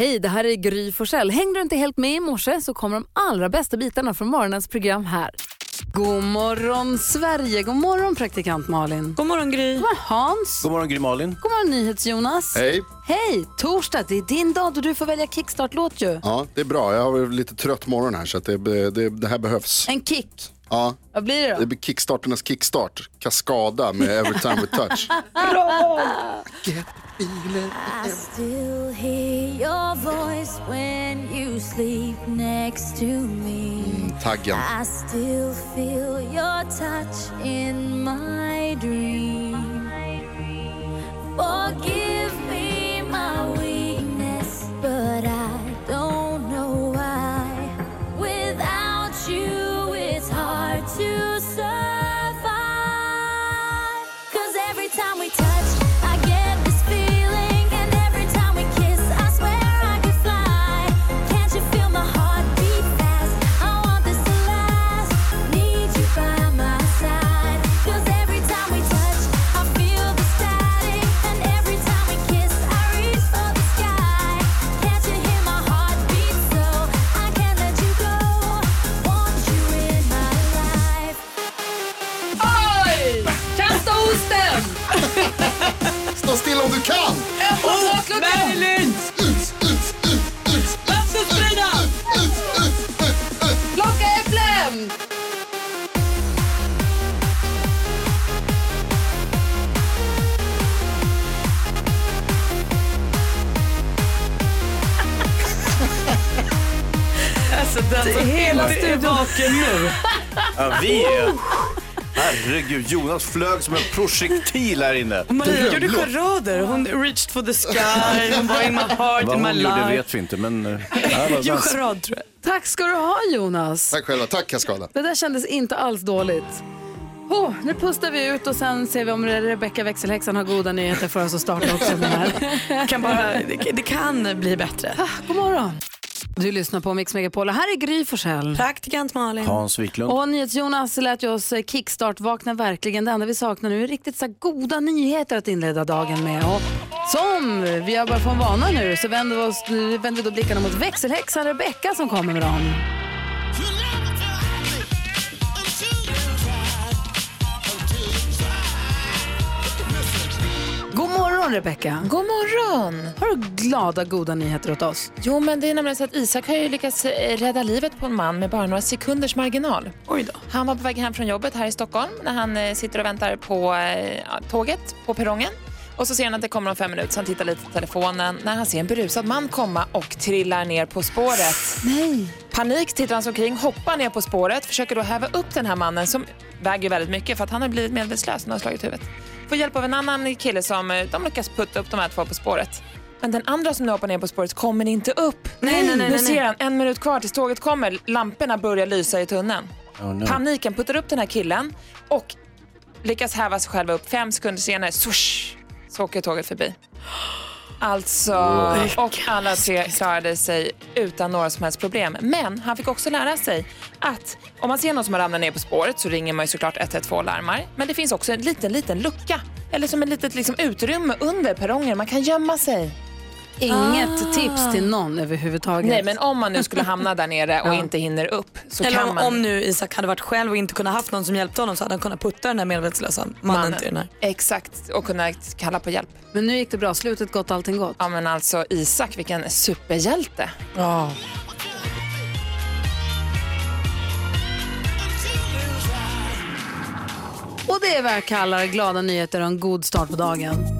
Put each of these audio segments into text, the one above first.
Hej, det här är Gry Forssell. Hängde du inte helt med i morse så kommer de allra bästa bitarna från morgonens program här. God morgon Sverige, god morgon praktikant Malin. God morgon Gry. God morgon Hans. God morgon Gry Malin. God morgon NyhetsJonas. Hej. Hej, torsdag, det är din dag då du får välja kickstart-låt ju. Ja, det är bra. Jag har lite trött morgon här så att det, det, det här behövs. En kick. Ja, Vad blir det det då? blir kickstarternas kickstart. Kaskada med Every time we touch. I still hear your voice when you sleep next to me. Mm, taggen. I still feel your touch in my dream. Forgive me my weakness, but I don't know why. Without you, it's hard to Stå still om du kan! Berlin! Vattenstrida! Plocka äpplen! Alltså den som Hela studion. vaken nu. Ja, vi är... Herregud, Jonas flög som en projektil här inne. Maria gjorde charader. Hon reached for the sky, hon var in my heart, Vad in my hon gjorde vet vi inte, men... eh, Jo, charad tror jag. Tack ska du ha Jonas. Tack själva. Tack Kaskada. Det där kändes inte alls dåligt. Oh, nu pustar vi ut och sen ser vi om Rebecca växelhäxan har goda nyheter för oss att starta också med det här. Kan bara, det, det kan bli bättre. God morgon. Du lyssnar på Mix Megapol och här är Gry Forssell. Praktikant Malin. Hans Wiklund. Och NyhetsJonas lät ju oss eh, kickstart vakna verkligen. Det enda vi saknar nu är riktigt så goda nyheter att inleda dagen med. Och som vi har börjat få en vana nu så vänder vi, oss, vänder vi då blickarna mot växelhäxan Rebecca som kommer med dem. Morgon Rebecca. God morgon! Har du glada goda nyheter åt oss? Jo, men det är nämligen så att Isak har ju lyckats eh, rädda livet på en man med bara några sekunders marginal. Oj då. Han var på väg hem från jobbet här i Stockholm när han eh, sitter och väntar på eh, ja, tåget på perrongen. Och så ser han att det kommer om fem minuter, så han tittar lite på telefonen när han ser en berusad man komma och trillar ner på spåret. Nej. Panik tittar han sig omkring, hoppar ner på spåret, försöker då häva upp den här mannen som väger väldigt mycket för att han har blivit medvetslös när han har slagit huvudet. Får hjälp av en annan kille som eh, de lyckas putta upp de här två på spåret. Men den andra som nu hoppar ner på spåret kommer inte upp. Nej, nej, nej, nu ser han en minut kvar tills tåget kommer. Lamporna börjar lysa i tunneln. Oh, no. Paniken puttar upp den här killen och lyckas häva sig själva upp. Fem sekunder senare, swoosh, så åker tåget förbi. Alltså, och alla tre klarade sig utan några som helst problem. Men han fick också lära sig att om man ser någon som har ramlat ner på spåret så ringer man ju såklart 112 och larmar. Men det finns också en liten, liten lucka. Eller som ett litet liksom, utrymme under perrongen. Man kan gömma sig. Inget tips till någon överhuvudtaget. Nej, men om man nu skulle hamna där nere och inte hinner upp så Eller kan om, man... om nu Isak hade varit själv och inte kunnat haft någon som hjälpte honom så hade han kunnat putta den här medvetslösa mannen till den här. Exakt, och kunna kalla på hjälp. Men nu gick det bra, slutet gott, allting gott. Ja men alltså Isak, vilken superhjälte. Ja. Och det är vad jag kallar glada nyheter och en god start på dagen.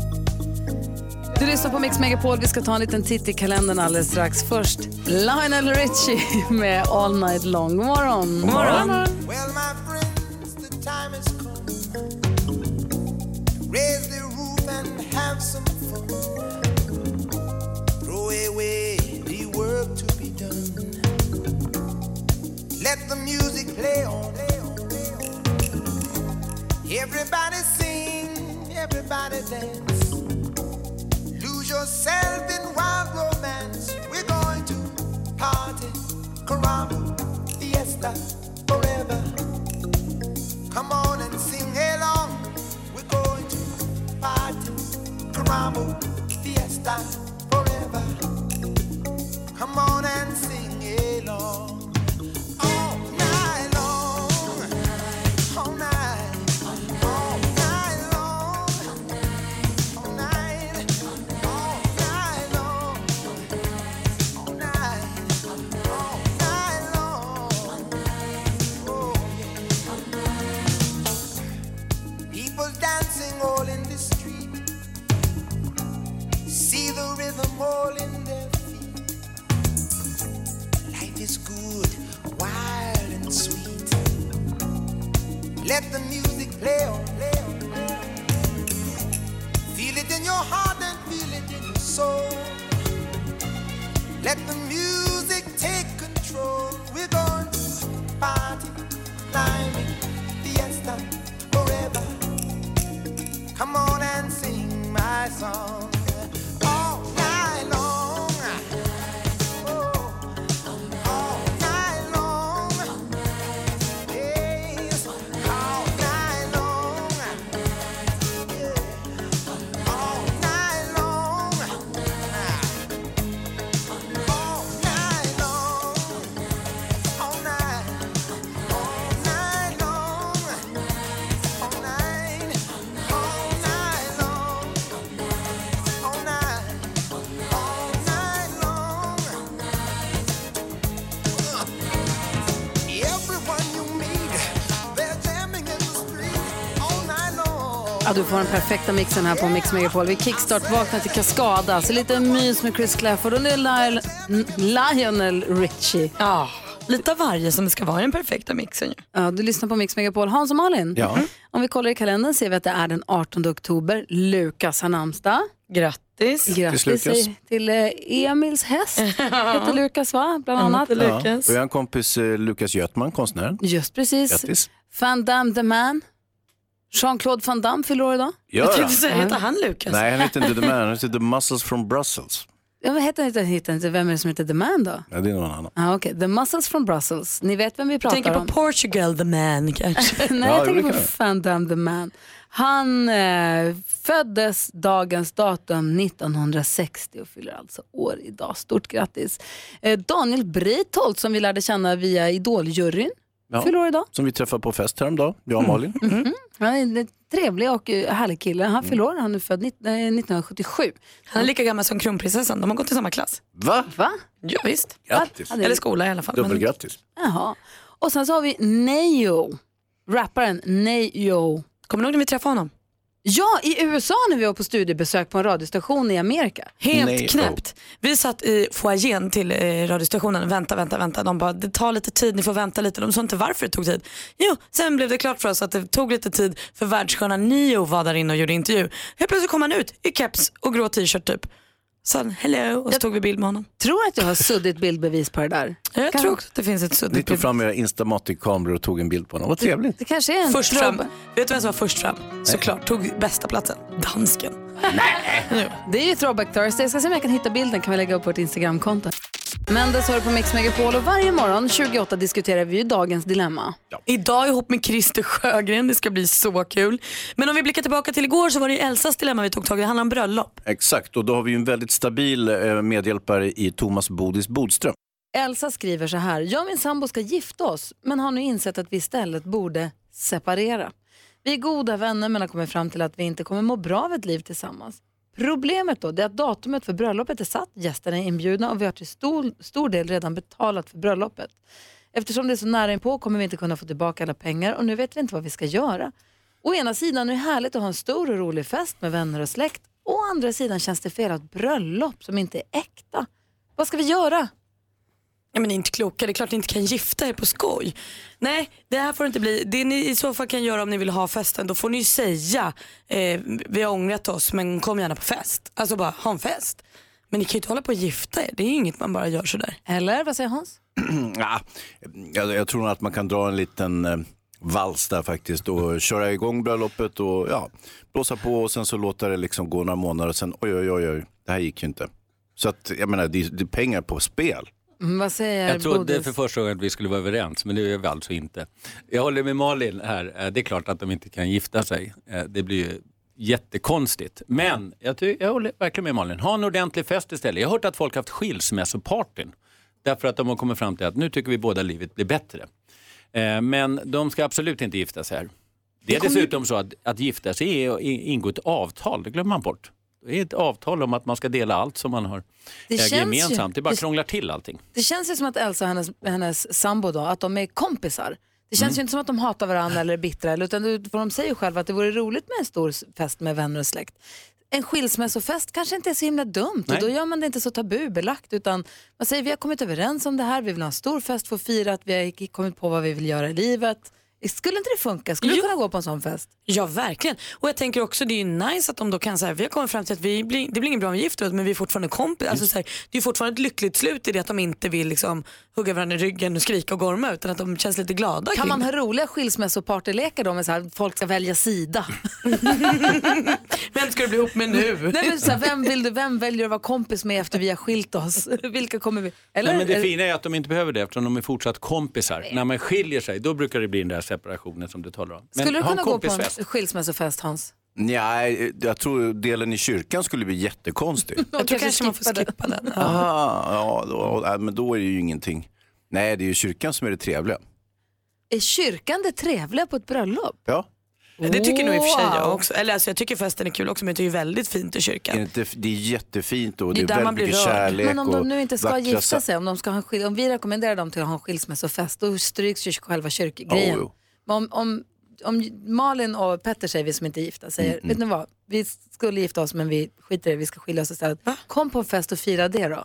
Du lyssnar på Mix Megapol. Vi ska ta en liten titt i kalendern alldeles strax. Först Lionel Richie med All Night Long. God morgon. God morgon. Well, my friends, the time has come. Raise the roof and have some fun. Throw away the work to be done. Let the music play on. Everybody sing, everybody dance. Yourself in wild romance. We're going to party, caramba, fiesta, forever. Come on and sing along. We're going to party, caramba, fiesta, du får den perfekta mixen här på Mix Megapol. Vi kickstart vaknar till Cascada, så lite mys med Chris Clafford och nu är Lyle, N- Lionel Richie. Ja, lite av varje som det ska vara i den perfekta mixen ju. Ja, du lyssnar på Mix Megapol. Hans och Malin, Ja. om vi kollar i kalendern ser vi att det är den 18 oktober. Lukas har namnsdag. Grattis. Grattis Lukas. till eh, Emils häst, heter Lukas va? Bland annat. Ja. Lukas. Och jag har en kompis, eh, Lukas Götman, konstnären. Just precis. Grattis. Van Damme the man. Jean-Claude Van Damme fyller år idag. Gör Jag tänkte säga, heter han Lukas? Nej, han heter inte The Man, han heter The Muscles from Brussels. Ja, vad heter inte, heter inte, vem är det som heter The Man då? Ja, det är någon annan. Ah, okay. The Muscles from Brussels. Ni vet vem vi pratar Tänker på om? Portugal the man kanske. Nej, Ja, jag tänker på Van Damme the Man. Han eh, föddes dagens datum 1960 och fyller alltså år idag. Stort grattis. Eh, Daniel Breitholt som vi lärde känna via Idoljuryn Ja. fyller år idag. Som vi träffade på fest häromdagen, jag och Malin. Han är en trevlig och eh, härlig kille. Han fyller år, han är född nitt- eh, 1977. Han är lika gammal som kronprinsessan, de har gått i samma klass. Va? Va? Ja, visst. Grattis. Ja, det är- Eller skola i alla fall. Men... Dubbelgrattis. Jaha. Och sen så har vi Neyo, rapparen Neyo. Kommer du ihåg när vi träffade honom? Ja, i USA när vi var på studiebesök på en radiostation i Amerika. Helt Nej, knäppt. Vi satt i foajén till eh, radiostationen, vänta, vänta, vänta. De bara, det tar lite tid, ni får vänta lite. De sa inte varför det tog tid. Jo, sen blev det klart för oss att det tog lite tid för världsstjärnan Nio var där inne och gjorde intervju. Helt plötsligt kom han ut i keps och grå t-shirt typ. Sa han hello och så tog vi bild med honom. Tror att jag har suddigt bildbevis på det där. Jag Kan- tror också att det finns ett Ni suddigt tog bild. fram era Instamatic-kameror och tog en bild på honom. Vad trevligt. Det kanske är en Först fram. Vet du vem som var först fram? Såklart, tog bästa platsen. Dansken. Det är ju Throwback Thursday. Jag ska se om jag kan hitta bilden. kan vi lägga upp på vårt Instagramkonto. Mendes hör på Mix Megapol och varje morgon 28 diskuterar vi ju dagens dilemma. Idag ihop med Christer Sjögren, det ska bli så kul. Men om vi blickar tillbaka till igår så var det ju Elsas dilemma vi tog tag i, det handlar om bröllop. Exakt, och då har vi ju en väldigt stabil eh, medhjälpare i Thomas Bodis Bodström. Elsa skriver så här. Jag och min sambo ska gifta oss men har nu insett att vi istället borde separera. Vi är goda vänner men har kommit fram till att vi inte kommer må bra av ett liv tillsammans. Problemet då är att datumet för bröllopet är satt, gästerna är inbjudna och vi har till stor, stor del redan betalat för bröllopet. Eftersom det är så nära inpå kommer vi inte kunna få tillbaka alla pengar och nu vet vi inte vad vi ska göra. Å ena sidan är det härligt att ha en stor och rolig fest med vänner och släkt. Å andra sidan känns det fel att ha ett bröllop som inte är äkta. Vad ska vi göra? Ja, men ni är inte kloka, det är klart ni inte kan gifta er på skoj. Nej, det här får det inte bli. Det ni i så fall kan göra om ni vill ha festen, då får ni ju säga eh, vi har ångrat oss men kom gärna på fest. Alltså bara ha en fest. Men ni kan ju inte hålla på och gifta er, det är ju inget man bara gör sådär. Eller vad säger Hans? Ja, jag, jag tror nog att man kan dra en liten eh, vals där faktiskt och köra igång bröllopet och ja, blåsa på och sen så låta det liksom gå några månader och sen oj, oj, oj, oj det här gick ju inte. Så att jag menar, det, det är pengar på spel. Mm, vad säger Jag trodde Bodis? för första gången att vi skulle vara överens, men det är vi alltså inte. Jag håller med Malin här. Eh, Det är klart att de inte kan gifta sig. Eh, Det blir ju jättekonstigt. Men jag, ty- jag håller verkligen med Malin. Ha en ordentlig fest istället. Jag har hört att folk har haft skilsmässopartyn. Därför att de har kommit fram till att nu tycker vi båda livet blir bättre. Eh, Men de ska absolut inte gifta sig här. Det är dessutom så att, att gifta sig är att ingå ett avtal, det glömmer man bort. Det är ett avtal om att man ska dela allt som man har Det äger känns ju- gemensamt. Det bara det- krånglar till allting. Det känns ju som att Elsa och hennes, hennes sambo då, att de är kompisar. Det känns ju inte som att de hatar varandra eller är bittra, utan för de säger själva att det vore roligt med en stor fest med vänner och släkt. En skilsmässofest kanske inte är så himla dumt och då gör man det inte så tabubelagt utan man säger vi har kommit överens om det här, vi vill ha en stor fest för att fira att vi har kommit på vad vi vill göra i livet. Skulle inte det funka? Skulle du kunna gå på en sån fest? Ja verkligen. Och jag tänker också det är ju nice att de då kan säga, vi har kommit fram till att vi blir, det blir inget bra om vi gifter men vi är fortfarande kompisar. Alltså, så här, det är fortfarande ett lyckligt slut i det att de inte vill liksom, hugga varandra i ryggen och skrika och gorma utan att de känns lite glada Kan man ha roliga skilsmässopartylekar då med så här, folk ska välja sida? Vem ska du bli ihop med nu? Nej, men så här, vem, vill du, vem väljer du att vara kompis med efter vi har skilt oss? Vilka kommer vi... Eller, Nej, men det fina är att de inte behöver det eftersom de är fortsatt kompisar. När man skiljer sig, då brukar det bli den där separationen som du talar om. Men Skulle du kunna gå på en skilsmässofest Hans? Nej, jag tror delen i kyrkan skulle bli jättekonstig. Jag tror kanske man får skippa den. Ja. Aha, ja, då, nej, men då är det ju ingenting. Nej, det är ju kyrkan som är det trevliga. Är kyrkan det trevliga på ett bröllop? Ja. Det tycker nog i och för sig jag också. Eller alltså, jag tycker festen är kul också men det är väldigt fint i Är kyrkan. det, inte, det är jättefint och Det det är är, där väldigt mycket kärlek. Men om de och nu inte ska gifta sig, om, de ska ha en skil- om vi rekommenderar dem till att ha en skilsmässofest, då stryks ju själva kyrkgrejen. Oh, jo. Men om, om, om Malin och Petter säger, vi som inte är gifta, säger, Mm, vet ni vad, vi skulle gifta oss men vi skiter i det, vi ska skilja oss istället. Kom på en fest och fira det då.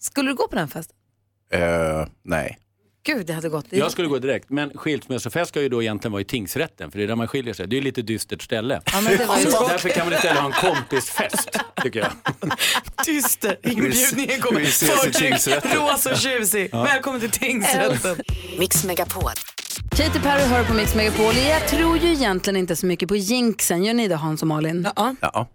Skulle du gå på den festen? Eh, nej. Gud, det hade gått. Jag skulle gå direkt, men skilsmässofest ska ju då egentligen vara i tingsrätten, för det är där man skiljer sig. Det är ett lite dystert ställe. Ja, men det var ju Så därför kan man istället ha en kompisfest, tycker jag. Tyster, inbjudningen kommer. tingsrätten. rosa och tjusig. Välkommen till tingsrätten. Mix Megapol. Katy Perry hör på Mix Megapol. Jag tror ju egentligen inte så mycket på jinxen. Gör ni det Hans och Malin? Ja. Ja.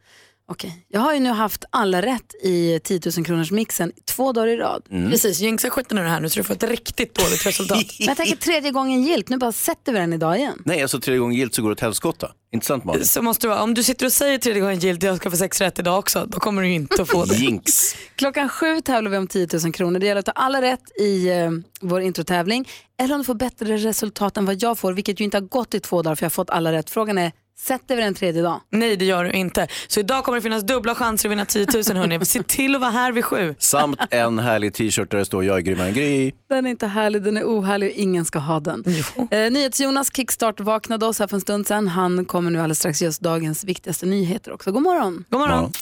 Okej. Jag har ju nu haft alla rätt i 10 000 kronors mixen två dagar i rad. Precis, jinxa skiten ur det här nu så du får ett riktigt dåligt resultat. Men jag tänker tredje gången gilt. Nu bara sätter vi den idag igen. Nej, alltså tredje gången gilt så går det åt helskotta. Inte sant Malin? Så måste det vara. Om du sitter och säger tredje gången gilt jag ska få sex rätt idag också, då kommer du inte att få det. Jinx. Klockan sju tävlar vi om 10 000 kronor. Det gäller att ta alla rätt i eh, vår introtävling. Eller om du får bättre resultat än vad jag får, vilket ju inte har gått i två dagar för jag har fått alla rätt. Frågan är, sätter vi den tredje dag? Nej det gör du inte. Så idag kommer det finnas dubbla chanser att vinna 10 000 hörni. Se till att vara här vid sju. Samt en härlig t-shirt där det står jag är grymmare än Gry. Den är inte härlig, den är ohärlig och ingen ska ha den. Eh, NyhetsJonas Kickstart vaknade oss här för en stund sedan. Han kommer nu alldeles strax ge oss dagens viktigaste nyheter också. God morgon! God morgon. Ja.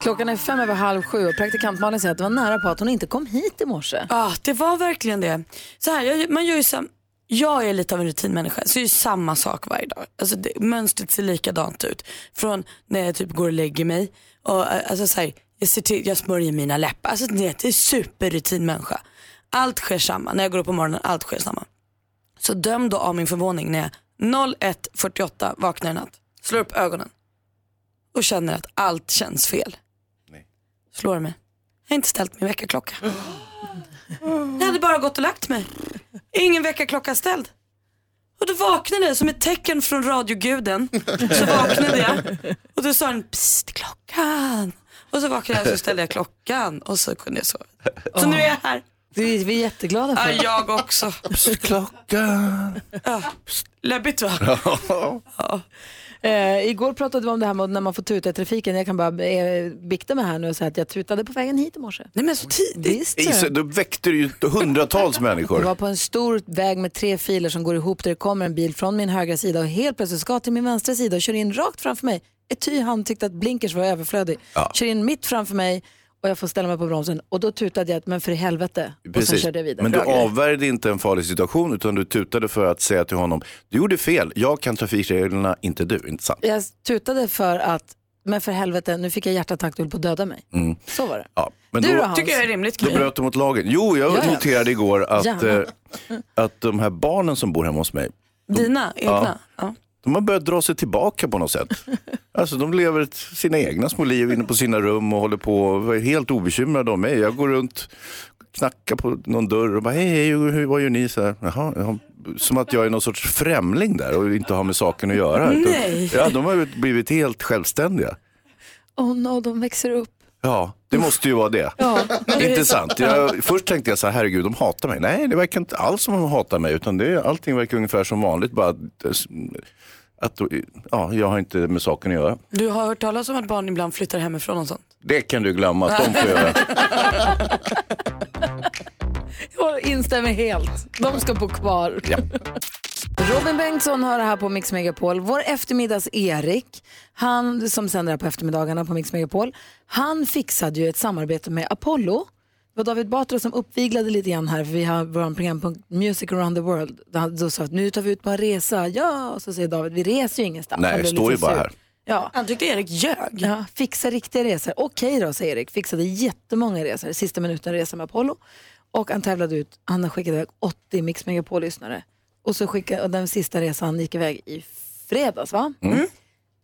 Klockan är fem över halv sju och praktikant Malin säger att det var nära på att hon inte kom hit i morse. Ja, det var verkligen det. Så här, jag, man gör ju sam- jag är lite av en rutinmänniska, så det är samma sak varje dag. Alltså det, mönstret ser likadant ut. Från när jag typ går och lägger mig, och, alltså, så här, jag, ser till, jag smörjer mina läppar. Alltså, det, är superrutinmänniska. Allt sker samma, när jag går upp på morgonen, allt sker samma. Så döm då av min förvåning när jag 01.48 vaknar i natt, slår upp ögonen och känner att allt känns fel. Slår mig. Jag har inte ställt min väckarklocka. Jag hade bara gått och lagt mig. Ingen väckarklocka ställd. Och då vaknade jag som ett tecken från radioguden. Så vaknade jag och då sa den psst klockan. Och så vaknade jag och så ställde jag klockan och så kunde jag sova. Så nu är jag här. Vi, vi är jätteglada för Ja, det. jag också. Klockan. Ja, psst, läbbigt va? Eh, igår pratade vi om det här med när man får tuta i trafiken. Jag kan bara eh, bikta mig här nu och säga att jag tutade på vägen hit i morse. Nej men så tidigt. Visst Is, då väckte du ju hundratals Jag människor. var på en stor väg med tre filer som går ihop där det kommer en bil från min högra sida och helt plötsligt ska till min vänstra sida och kör in rakt framför mig. Ety han tyckte att blinkers var överflödig. Ja. Kör in mitt framför mig och jag får ställa mig på bromsen och då tutade jag att men för i helvete och sen Precis. körde jag vidare. Men du avvärjde inte en farlig situation utan du tutade för att säga till honom, du gjorde fel, jag kan trafikreglerna, inte du, inte sant? Jag tutade för att men för helvete nu fick jag hjärtattack du höll på att döda mig. Mm. Så var det. Ja. Men Du då, då Hans? Tycker jag är rimligt. då bröt du mot lagen. Jo, jag Ja, ja. noterade igår att, eh, att de här barnen som bor hemma hos mig, Dina egna? Ja. De har börjat dra sig tillbaka på något sätt. Alltså de lever sina egna små liv inne på sina rum och håller på och är helt obekymrade om mig. Jag går runt, knackar på någon dörr och bara hej, hej hur, vad gör ni? Så här, Jaha, ja. Som att jag är någon sorts främling där och inte har med saken att göra. Nej. Ja, de har blivit helt självständiga. Oh no, de växer upp. Ja, det måste ju vara det. Intressant. Jag, först tänkte jag så här, herregud, de hatar mig. Nej, det verkar inte alls som de hatar mig, utan det, allting verkar ungefär som vanligt. Bara att, ja, jag har inte med saken att göra. Du har hört talas om att barn ibland flyttar hemifrån och sånt? Det kan du glömma att de får göra. Jag instämmer helt. De ska bo kvar. Ja. Robin Bengtsson har det här på Mix Megapol. Vår eftermiddags-Erik, han som sänder här på eftermiddagarna på Mix Megapol, han fixade ju ett samarbete med Apollo var David Batra som uppviglade lite grann här, för vi har vår programpunkt Music around the world. Då sa att nu tar vi ut på en resa, ja, och så säger David, vi reser ju ingenstans. Nej, blev står ju bara sur. här. Ja. Han tyckte Erik ljög. Ja, fixa riktiga resor. Okej då, säger Erik. Fixade jättemånga resor. Sista minuten resa med Apollo. Och han tävlade ut, han har skickat iväg 80 Mix Megapol-lyssnare. Och, så skickade, och den sista resan gick iväg i fredags va? Mm.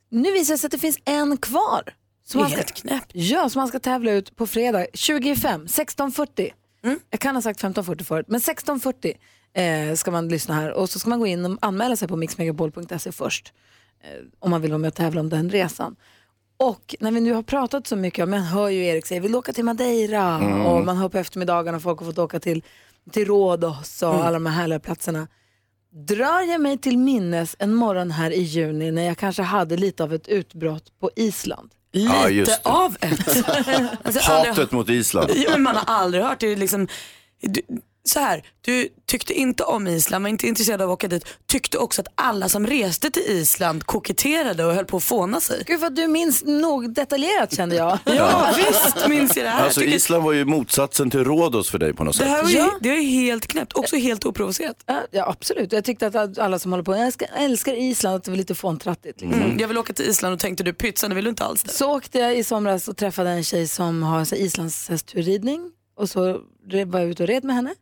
Nu visar det sig att det finns en kvar. Som Det är man ska, helt knäppt. Ja, som man ska tävla ut på fredag 25, 16.40. Mm. Jag kan ha sagt 15.40 förut, men 16.40 eh, ska man lyssna här. Och så ska man gå in och anmäla sig på mixmegapol.se först. Eh, om man vill vara med och tävla om den resan. Och när vi nu har pratat så mycket, man hör ju Erik säga, vill åka till Madeira och man hör på eftermiddagarna folk har fått åka till, till Rhodos och alla de här härliga platserna. Drar jag mig till minnes en morgon här i juni när jag kanske hade lite av ett utbrott på Island. Ja, just Lite det. av ett. alltså, aldrig- Hatet mot Island. Ja, men man har aldrig hört det. Liksom, du, så här, du tyckte inte om Island, var inte intresserad av att åka dit. Tyckte också att alla som reste till Island koketterade och höll på att fåna sig. Gud vad du minns nog detaljerat kände jag. Ja, visst minns jag det här. Alltså tycker- Island var ju motsatsen till Rhodos för dig på något det sätt. här var ju, Ja. det är helt knäppt, också helt oprovocerat. Ja, absolut, jag tyckte att alla som håller på, jag älskar, älskar Island, att det var lite fåntrattigt. Liksom. Mm. Jag vill åka till Island och tänkte du pytsa, det vill du inte alls det. Så åkte jag i somras och träffade en tjej som har islandshästturridning och så var jag ute och red med henne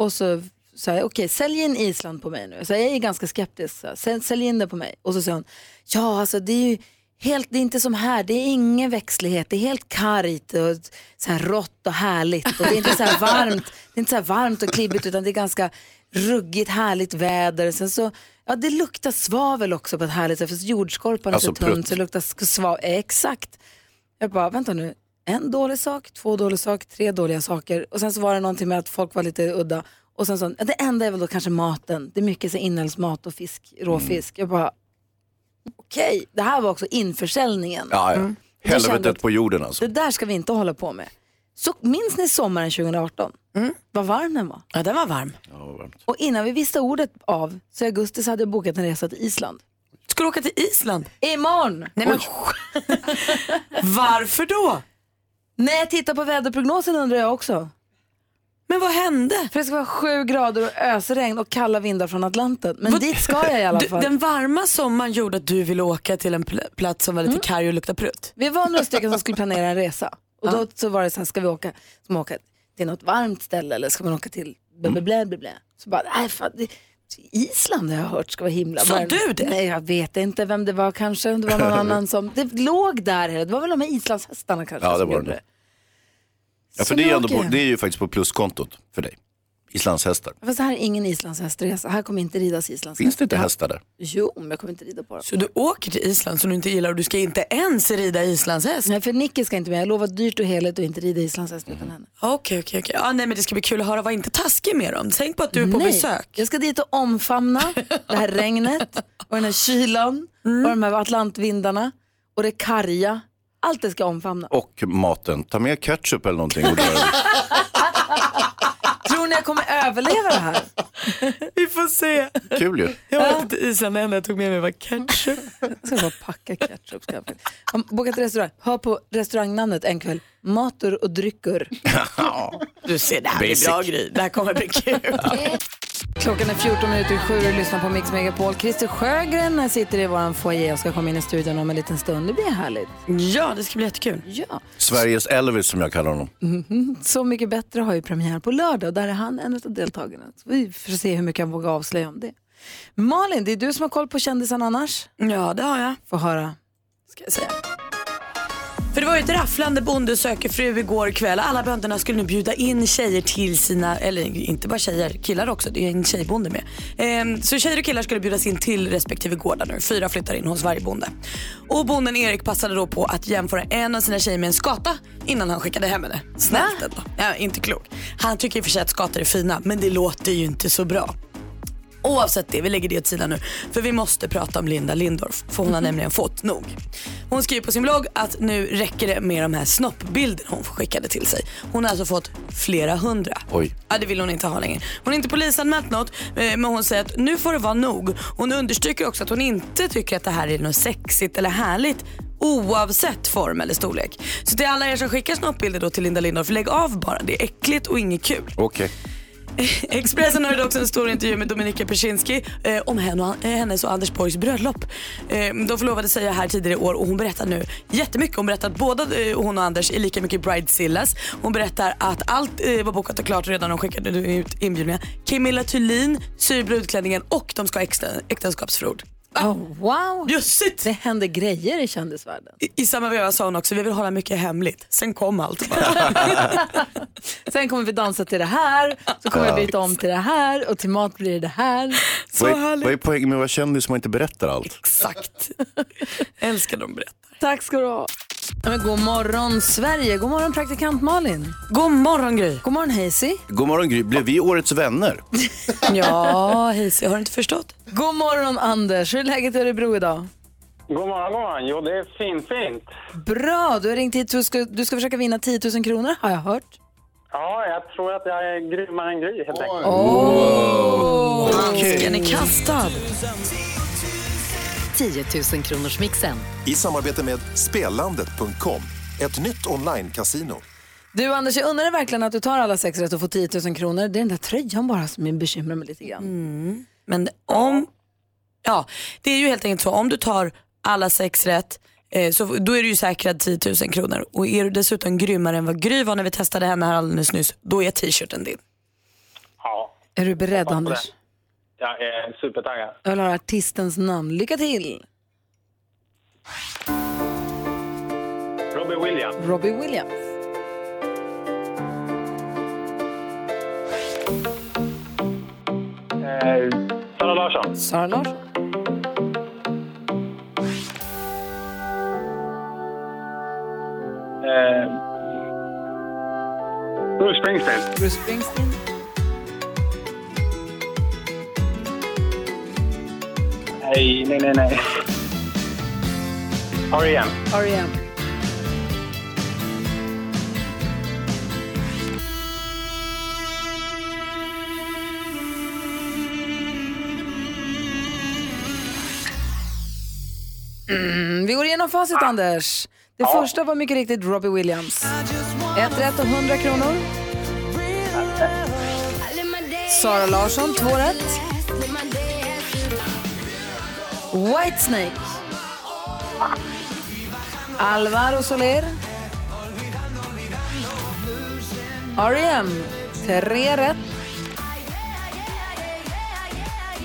och så sa jag okej sälj in Island på mig nu. Så jag är ganska skeptisk, så, sälj, sälj in det på mig. Och så sa hon ja alltså det är ju helt, det är inte som här, det är ingen växtlighet, det är helt kargt och så här rått och härligt och det är inte så här varmt, det är inte så här varmt och klibbigt utan det är ganska ruggigt härligt väder. Sen så, ja det luktar svavel också på ett härligt sätt för jordskorpan är Alltså så tunn så det luktar svavel. Exakt. Jag bara, vänta nu, en dålig sak, två dåliga saker, tre dåliga saker. Och sen så var det någonting med att folk var lite udda. Och sen så, det enda är väl då kanske maten. Det är mycket så inälvsmat och fisk, råfisk. Jag bara, okej, det här var också införsäljningen. Ja, ja. Kände Helvetet på jorden alltså. Det där ska vi inte hålla på med. Så minns ni sommaren 2018? Vad varm den var. Ja, den var varm. Ja, varmt. Och innan vi visste ordet av, så i augusti så hade jag bokat en resa till Island. Ska du åka till Island? Imorgon! Nej, men, varför då? När jag tittar på väderprognosen undrar jag också. Men vad hände? För det ska vara sju grader och ösregn och kalla vindar från Atlanten. Men dit ska jag i alla Du, fall. den varma sommaren gjorde att du ville åka till en pl- plats som var lite karg och lukta prutt. Vi var några stycken som skulle planera en resa. Och då så var det så här, ska vi åka, ska man åka till något varmt ställe eller ska man åka till blä, blä, blä, blä. Så bara, nej fan, det, Island har jag hört ska vara himla Sa varmt. du det? Nej jag vet inte vem det var kanske. Det var någon annan som, det låg där. Det var väl de här islandshästarna kanske Ja, det som var gjorde det. det. Ja, för det är, ändå på, det är ju faktiskt på pluskontot för dig. Islandshästar. Fast det här är ingen islandshästresa. Här kommer inte ridas islandshästar. Finns det inte hästar där? Jo, men jag kommer inte rida på dem. Så du åker till Island som du inte gillar och du ska inte ens rida islandshäst? Nej, för Nicky ska inte med. Jag lovar dyrt och heligt att inte rida islandshäst utan henne. Okej, okej, okej. Ja, nej men det ska bli kul att höra. Var inte taskig med dem. Tänk på att du är på Nej, besök. Jag ska dit och omfamna det här regnet och den här kylan Mm. och de här atlantvindarna och det karga. Allt det ska jag omfamna. Och maten. Ta med ketchup eller någonting. Tror ni jag kommer överleva det här? Vi får se. Kul ju. Jag åkte till Island, det enda jag tog med mig var ketchup. Jag ska bara packa ketchup. Ska jag. Har bokat restaurang. Hör på restaurangnamnet en kväll. Matur och drycker. Du ser, det här blir bra grej. Det här kommer bli kul. Klockan är 14 minuter i sju och lyssnar på Mix Megapol. Christer Sjögren sitter i vår foyer och ska komma in i studion om en liten stund. Det blir härligt. Ja, det ska bli jättekul. Ja. Sveriges Elvis som jag kallar honom. Så mycket bättre har ju premiär på lördag och där är han en av deltagarna. Så vi får se hur mycket han vågar avslöja om det. Malin, det är du som har koll på kändisen annars. Ja, det har jag. Få höra. Ska jag säga. För det var ju ett rafflande bonde söker fru igår kväll. Alla bönderna skulle nu bjuda in tjejer till sina, eller inte bara tjejer, killar också. Det är en tjejbonde med. Ehm, så tjejer och killar skulle bjudas in till respektive gårdar nu. Fyra flyttar in hos varje bonde. Och bonden Erik passade då på att jämföra en av sina tjejer med en skata innan han skickade hem henne. Snällt ändå. Ja, inte klok. Han tycker i och för sig att skator är fina, men det låter ju inte så bra. Oavsett det, vi lägger det åt sidan nu. För vi måste prata om Linda Lindorff, för hon har nämligen fått nog. Hon skriver på sin blogg att nu räcker det med de här snoppbilderna hon skickade till sig. Hon har alltså fått flera hundra. Oj. Ja, det vill hon inte ha längre. Hon har inte polisanmält något, eh, men hon säger att nu får det vara nog. Hon understryker också att hon inte tycker att det här är något sexigt eller härligt. oavsett form eller storlek. Så till alla er som skickar snoppbilder då till Linda Lindorff, lägg av bara. Det är äckligt och inget kul. Okej. Expressen hörde också en stor intervju med Dominika Persinski eh, om henne och, eh, hennes och Anders Borgs bröllop. Eh, de förlovade sig här tidigare i år och hon berättar nu jättemycket. Hon berättar att båda eh, hon och Anders är lika mycket bridezillas. Hon berättar att allt eh, var bokat och klart redan när de skickade ut inbjudningar. Camilla Thulin syr brudklänningen och de ska ha äktenskapsförord. Oh, wow, Bjussigt! det händer grejer i kändisvärlden. I, I samma veva sa hon också, vi vill hålla mycket hemligt. Sen kom allt bara. Sen kommer vi dansa till det här, så kommer vi byta om till det här och till mat blir det det här. Så Vad är, härligt. vad är poängen med att vara kändis om man inte berättar allt? Exakt. Älskar de berättar. Tack ska du ha. Ja, men god morgon Sverige, god morgon praktikant Malin. God morgon Gry. God morgon Hazy. God morgon Gry, blev vi årets vänner? Ja, jag har inte förstått. God morgon Anders, hur är läget i Örebro idag? God morgon, god morgon. Jo, det är fint, fint. Bra, du har ringt hit, du ska, du ska försöka vinna 10 000 kronor har jag hört. Ja, jag tror att jag är grymmare än Gry, helt enkelt. Handsken är kastad. 10 000 kronors mixen. I samarbete med Spelandet.com, ett nytt online-casino. Du Anders, jag undrar verkligen att du tar alla sex rätt och får 10 000 kronor. Det är den där tröjan bara som bekymrar mig lite grann. Men om, ja, det är ju helt enkelt så, om du tar alla sex rätt eh, så då är du ju säkrad 10 000 kronor. Och är du dessutom grymmare än vad Gry var när vi testade henne här alldeles nyss, då är t-shirten din. Ja, Är du beredd Anders? Jag är supertaggad. Jag vill höra artistens namn. Lycka till! Robbie Williams. Robbie Williams. Eh, Sara Larsson. Sara Larsson. Eh, Bruce Springsteen. Bruce Springsteen. Nej, nej, nej, nej. R.E.M. R.E.M. Mm, vi går igenom facit, Anders. Det första var mycket riktigt Robbie Williams. Ett rätt och 100 kronor. Sara Larsson, två rätt. Whitesnake. Alvaro Soler. R.E.M. Tre rätt.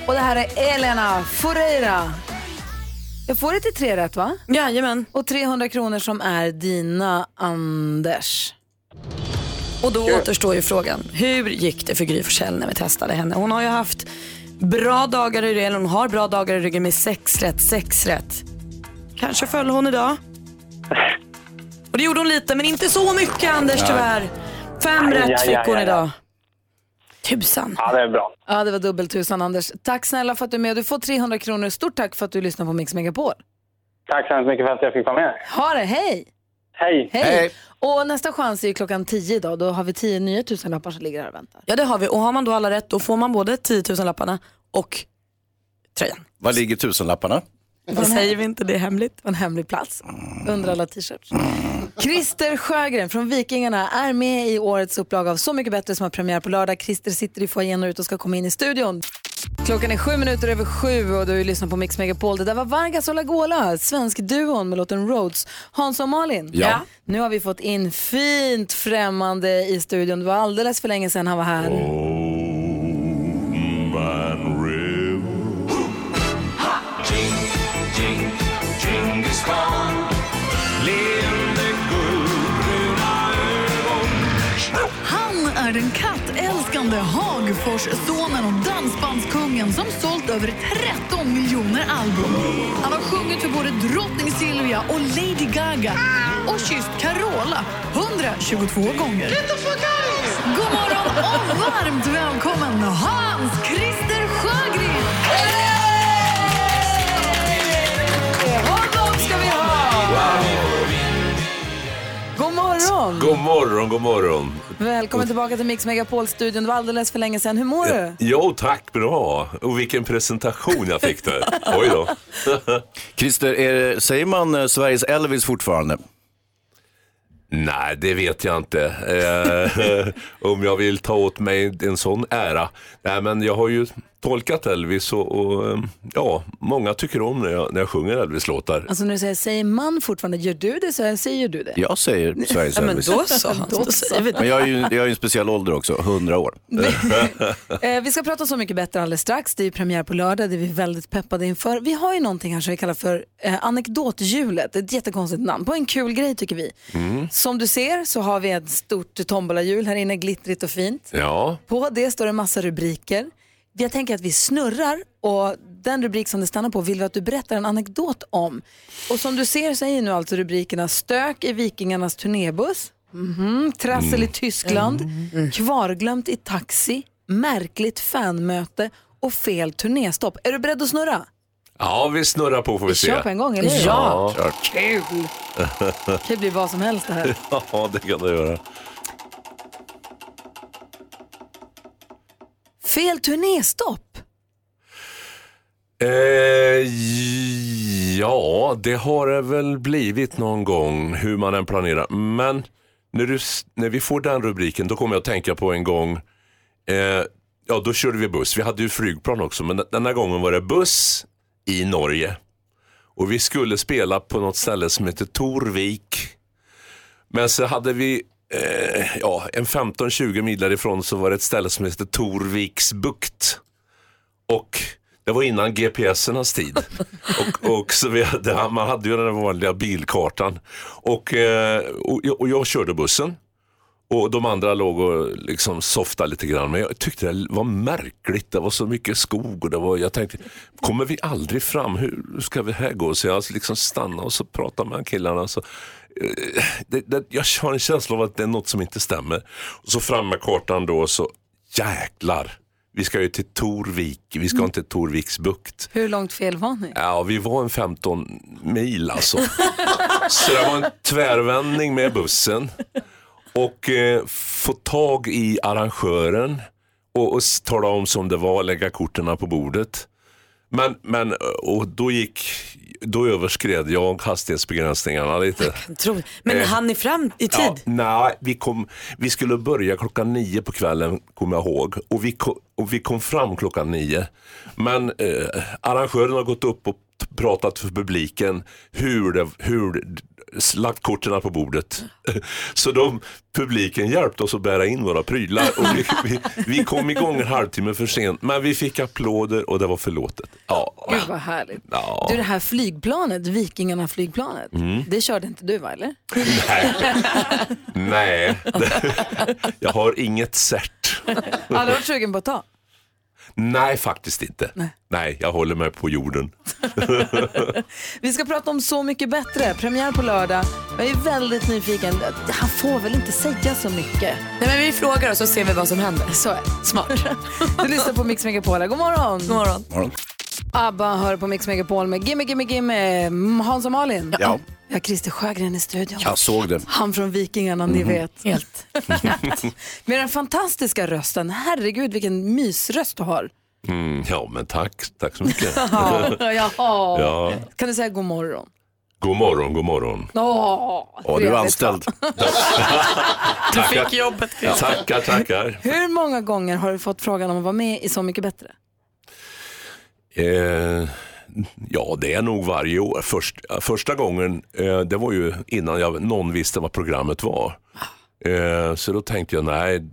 Och det här är Elena Foureira. Jag får det till tre rätt va? Jajamän. Och 300 kronor som är dina, Anders. Och då återstår ju frågan, hur gick det för Gry Forssell när vi testade henne? Hon har ju haft bra dagar i ryggen, hon har bra dagar i ryggen med sex rätt, sex rätt. Kanske föll hon idag. Och det gjorde hon lite, men inte så mycket Anders tyvärr. Fem Aj, rätt aj, fick aj, hon aj. idag. Tusan. Ja, det är bra. Ja, det var dubbeltusan Anders. Tack snälla för att du är med. Du får 300 kronor. Stort tack för att du lyssnar på Mix Megapol. Tack så hemskt mycket för att jag fick vara med. Ha det, hej! Hej! Hej! Och nästa chans är ju klockan 10 idag. Då har vi 10 nya tusenlappar som ligger här och väntar. Ja det har vi och har man då alla rätt då får man både 10 000 lapparna och tröjan. Var ligger tusenlapparna? Vad säger vi inte, det är hemligt. En hemlig plats under alla t-shirts. Christer Sjögren från Vikingarna är med i årets upplaga av Så mycket bättre som har premiär på lördag. Christer sitter i foajén och ut och ska komma in i studion. Klockan är sju minuter över sju och du lyssnar på Mix Megapol. Det där var Vargas och Lagola, svensk duon med låten Rhodes. Hans och Malin, Ja. nu har vi fått in fint främmande i studion. Det var alldeles för länge sedan han var här. Han är den kattälskande Hagfors-sonen och dansbandskungen som sålt över 13 miljoner album. Han har sjungit för både drottning Silvia och Lady Gaga och kysst Carola 122 gånger. God morgon och varmt välkommen Hans Christer Sjögren! Honom ska vi ha! God morgon! morgon! God morgon, god morgon. Välkommen tillbaka till Mix Megapol-studion. Det var alldeles för länge sedan. Hur mår du? Jo, tack, bra. Och vilken presentation jag fick där. Oj då. Christer, är, säger man eh, Sveriges Elvis fortfarande? Nej, det vet jag inte. Eh, om jag vill ta åt mig en sån ära. Nej, men jag har ju tolkat Elvis och, och eh, ja, många tycker om när jag, när jag sjunger Elvis-låtar. Alltså när du säger, säger man fortfarande, gör du det så säger du det? Jag säger Sveriges Ja, men Elvis. då så. Då det. Men jag är ju jag är ju en speciell ålder också, 100 år. Eh, vi ska prata om Så mycket bättre alldeles strax. Det är ju premiär på lördag, det är vi väldigt peppade inför. Vi har ju någonting här som vi kallar för eh, anekdothjulet. Ett jättekonstigt namn på en kul grej tycker vi. Mm. Som du ser så har vi ett stort tombolahjul här inne, glittrigt och fint. Ja, På det står en massa rubriker. Jag tänker att vi snurrar och den rubrik som det stannar på vill vi att du berättar en anekdot om. Och som du ser så är nu alltså rubrikerna Stök i Vikingarnas turnébuss, mhm, Trassel i Tyskland, Kvarglömt i taxi, Märkligt fanmöte och Fel turnéstopp. Är du beredd att snurra? ja vi snurrar på får vi se. Kör på en gång, eller hur? Ja. Kul! Det kan bli vad som helst det här. ja, det kan det göra. Fel turnéstopp? Eh, ja, det har det väl blivit någon gång hur man än planerar. Men när, du, när vi får den rubriken då kommer jag att tänka på en gång. Eh, ja, då körde vi buss. Vi hade ju flygplan också, men den här gången var det buss i Norge. Och vi skulle spela på något ställe som heter Torvik. Men så hade vi, eh, ja, en 15-20 mil därifrån så var det ett ställe som heter Torviksbukt. Och det var innan GPSernas tid. och, och så vi hade, man hade ju den vanliga bilkartan. Och, eh, och, jag- och jag körde bussen. Och de andra låg och liksom softade lite grann. Men jag tyckte det var märkligt. Det var så mycket skog. Och det var, jag tänkte, kommer vi aldrig fram? Hur ska vi här gå? Så jag liksom stannade och så pratade med killarna. Så, det, det, jag har en känsla av att det är något som inte stämmer. Och så fram med kartan då så, jäklar. Vi ska ju till Torvik, vi ska inte till Torviksbukt. Hur långt fel var ni? Ja, vi var en 15 mil alltså. Så det var en tvärvändning med bussen. Och eh, få tag i arrangören och, och tala om som det var, lägga korten på bordet. Men, men och då gick, då överskred jag hastighetsbegränsningarna lite. Tro. Men Eh, hann ni fram i tid? Ja, nej, vi, kom, vi skulle börja klockan nio på kvällen, kommer jag ihåg. Och vi, kom, och vi kom fram klockan nio. Men eh, arrangören har gått upp och pratat för publiken hur det, hur lagt korten på bordet. Så de, publiken hjälpte oss att bära in våra prylar. Och vi, vi, vi kom igång en halvtimme för sent, men vi fick applåder och det var förlåtet. Ja. Gud vad härligt. Ja. Du det här flygplanet, Vikingarna-flygplanet, Mm. det körde inte du va eller? Nej, jag har inget cert. Hade du varit sugen på att ta? Nej, faktiskt inte. Nej. jag håller mig på jorden. Vi ska prata om Så mycket bättre, premiär på lördag. Jag är väldigt nyfiken. Han får väl inte säga så mycket? Nej, men vi frågar och så ser vi vad som händer. Så är det. Smart. Du lyssnar på Mix Megapol. God morgon! God morgon. ABBA hör på Mix Megapol med Gimme Gimme Gimme, Mm, Hans och Malin. Ja. Vi har Christer Sjögren i studion. Jag såg det. Han från Vikingarna, ni Mhm. vet. Helt. Med den fantastiska rösten. Herregud, vilken mysröst du har. Mm, ja, men tack. Tack så mycket. Ja, jaha. Ja. Kan du säga god morgon? God morgon, god morgon. Åh, Ja, du är anställd. Du fick jobbet. Tackar, tackar. Hur många gånger har du fått frågan om att vara med i Så mycket bättre? Eh, ja, det är nog varje år. Först, första gången, eh, det var ju innan jag, någon visste vad programmet var. Eh, så då tänkte jag, nej.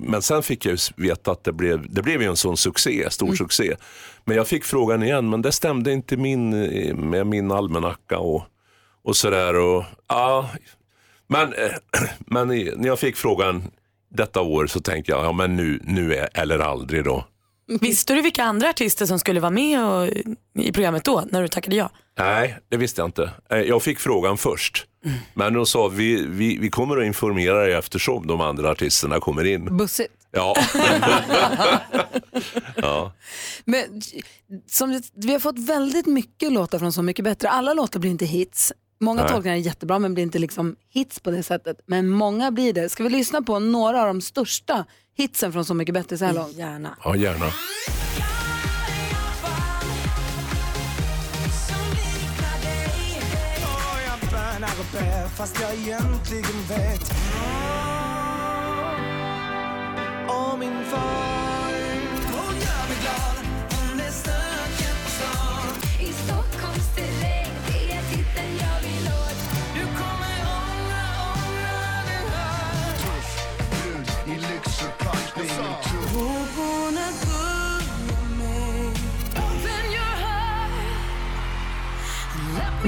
Men sen fick jag ju veta att det blev, det blev ju en sån succé, stor succé. Men jag fick frågan igen, men det stämde inte min, med min almanacka och, och sådär. Och, ja, men, eh, men när jag fick frågan detta år så tänkte jag, ja men nu, nu är eller aldrig då. Visste du vilka andra artister som skulle vara med och, i programmet då, när du tackade ja? Nej, det visste jag inte. Eh, Jag fick frågan först. Men de sa vi, vi, vi kommer att informera dig eftersom de andra artisterna kommer in. Bussigt. Ja. ja. Men, som, vi har fått väldigt mycket låtar från Så mycket bättre. Alla låtar blir inte hits. Många Nej. tolkningar är jättebra men blir inte liksom hits på det sättet. Men många blir det. Ska vi lyssna på några av de största hitsen från Så mycket bättre så här långt? Gärna. Ja, gärna. Fast jag egentligen vet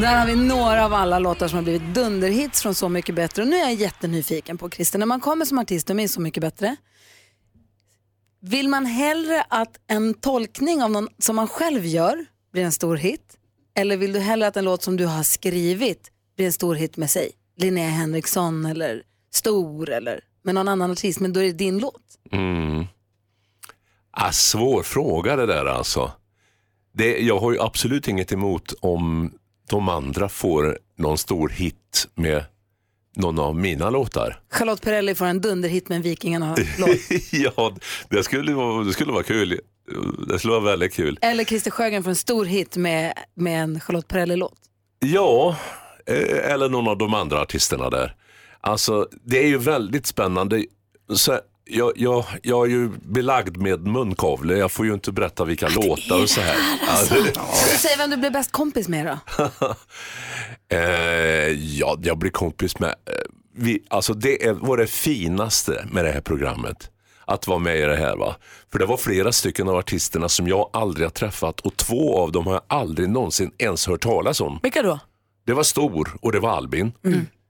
Där har vi några av alla låtar som har blivit dunderhits från Så mycket bättre. Och nu är jag jättenyfiken på Christer, när man kommer som artist och med Så mycket bättre, vill man hellre att en tolkning av någon som man själv gör blir en stor hit? Eller vill du hellre att en låt som du har skrivit blir en stor hit med sig? Linnea Henriksson eller Stor eller med någon annan artist, men då är det din låt. Mm. Ah, svår fråga det där alltså. Det, jag har ju absolut inget emot om de andra får någon stor hit med någon av mina låtar. Charlotte Perrelli får en dunderhit med en Vikingarna-låt. ja, det skulle, vara, det skulle vara kul. Det skulle vara väldigt kul. Eller Christer Sjögren får en stor hit med, med en Charlotte Perrelli-låt. Ja, eh, eller någon av de andra artisterna där. Alltså, det är ju väldigt spännande. Så jag, jag, jag är ju belagd med munkavle. Jag får ju inte berätta vilka låtar och så här. Alltså. Säga vem du blev bäst kompis med då? Eh, ja, jag blir kompis med, eh, vi, alltså det är, var det finaste med det här programmet. Att vara med i det här. Va? För det var flera stycken av artisterna som jag aldrig har träffat och två av dem har jag aldrig någonsin ens hört talas om. Vilka då? Det var Stor och det var Albin.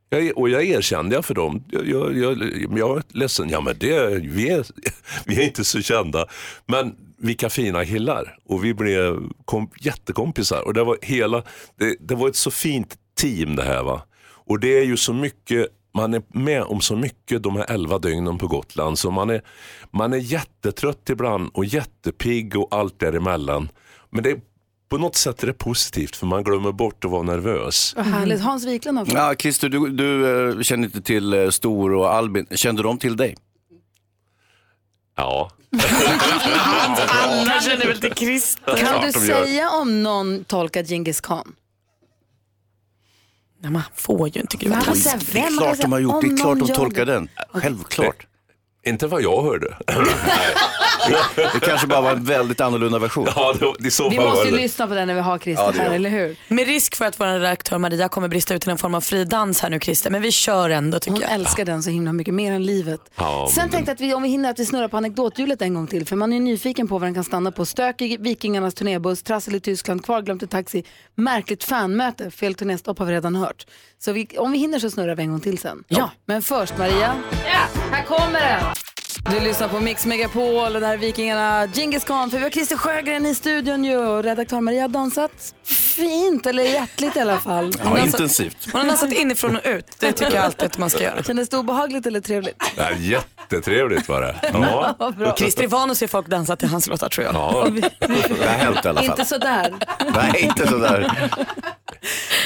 Jag, och jag erkände jag för dem. Jag, jag, jag, jag är ledsen, ja men det, vi, är, vi är inte så kända. Men vilka fina killar. Och vi blev kom, jättekompisar. Och det var, hela, det, det var ett så fint team det här. va. Och det är ju så mycket, man är med om så mycket de här elva dygnen på Gotland. Så man är, man är jättetrött ibland och jättepigg och allt däremellan. Men det, på något sätt är det positivt för man glömmer bort att vara nervös. Vad härligt. Hans Wiklund har fått. Ja, Christer, du, du eh, känner inte till eh, Stor och Albin. Kände de till dig? Ja. Alla känner väl till Christer. Kan du säga om någon tolkat Genghis khan? Nej, man får ju inte gud. Man säga taskigt. Det är vem klart de har gjort. Det är klart de tolkar det. den. Självklart. Inte vad jag hörde. Det kanske bara var en väldigt annorlunda version. ja, det, så Vi måste ju lyssna på den när vi har Christer Ja, här, eller hur? Med risk för att vår redaktör Maria kommer brista ut i en form av fri dans här nu Christer, men vi kör ändå tycker Hon jag. älskar den så himla mycket, mer än livet. Ja, Sen men- tänkte jag att vi, om vi hinner att vi snurrar på anekdothjulet en gång till, för man är nyfiken på vad den kan stanna på. Stök i Vikingarnas turnébuss, trassel i Tyskland, kvarglömt i taxi, märkligt fanmöte, fel turnéstopp har vi redan hört. Så vi, om vi hinner så snurrar vi en gång till sen. Ja. Men först Maria, ja, här kommer den! Du lyssnar på Mix Megapol och det här är Vikingarna Djingis Khan, för vi har Christer Sjögren i studion ju och redaktör Maria har dansat fint, eller hjärtligt i alla fall. Ja, har intensivt. Hon har dansat inifrån och ut, det tycker jag alltid att man ska göra. Kändes det obehagligt eller trevligt? Är jättetrevligt var det. Ja. Bra. Christer är van att se folk dansa till hans låtar tror jag. Ja. Det har hänt i alla fall. Inte sådär. Nej, inte sådär.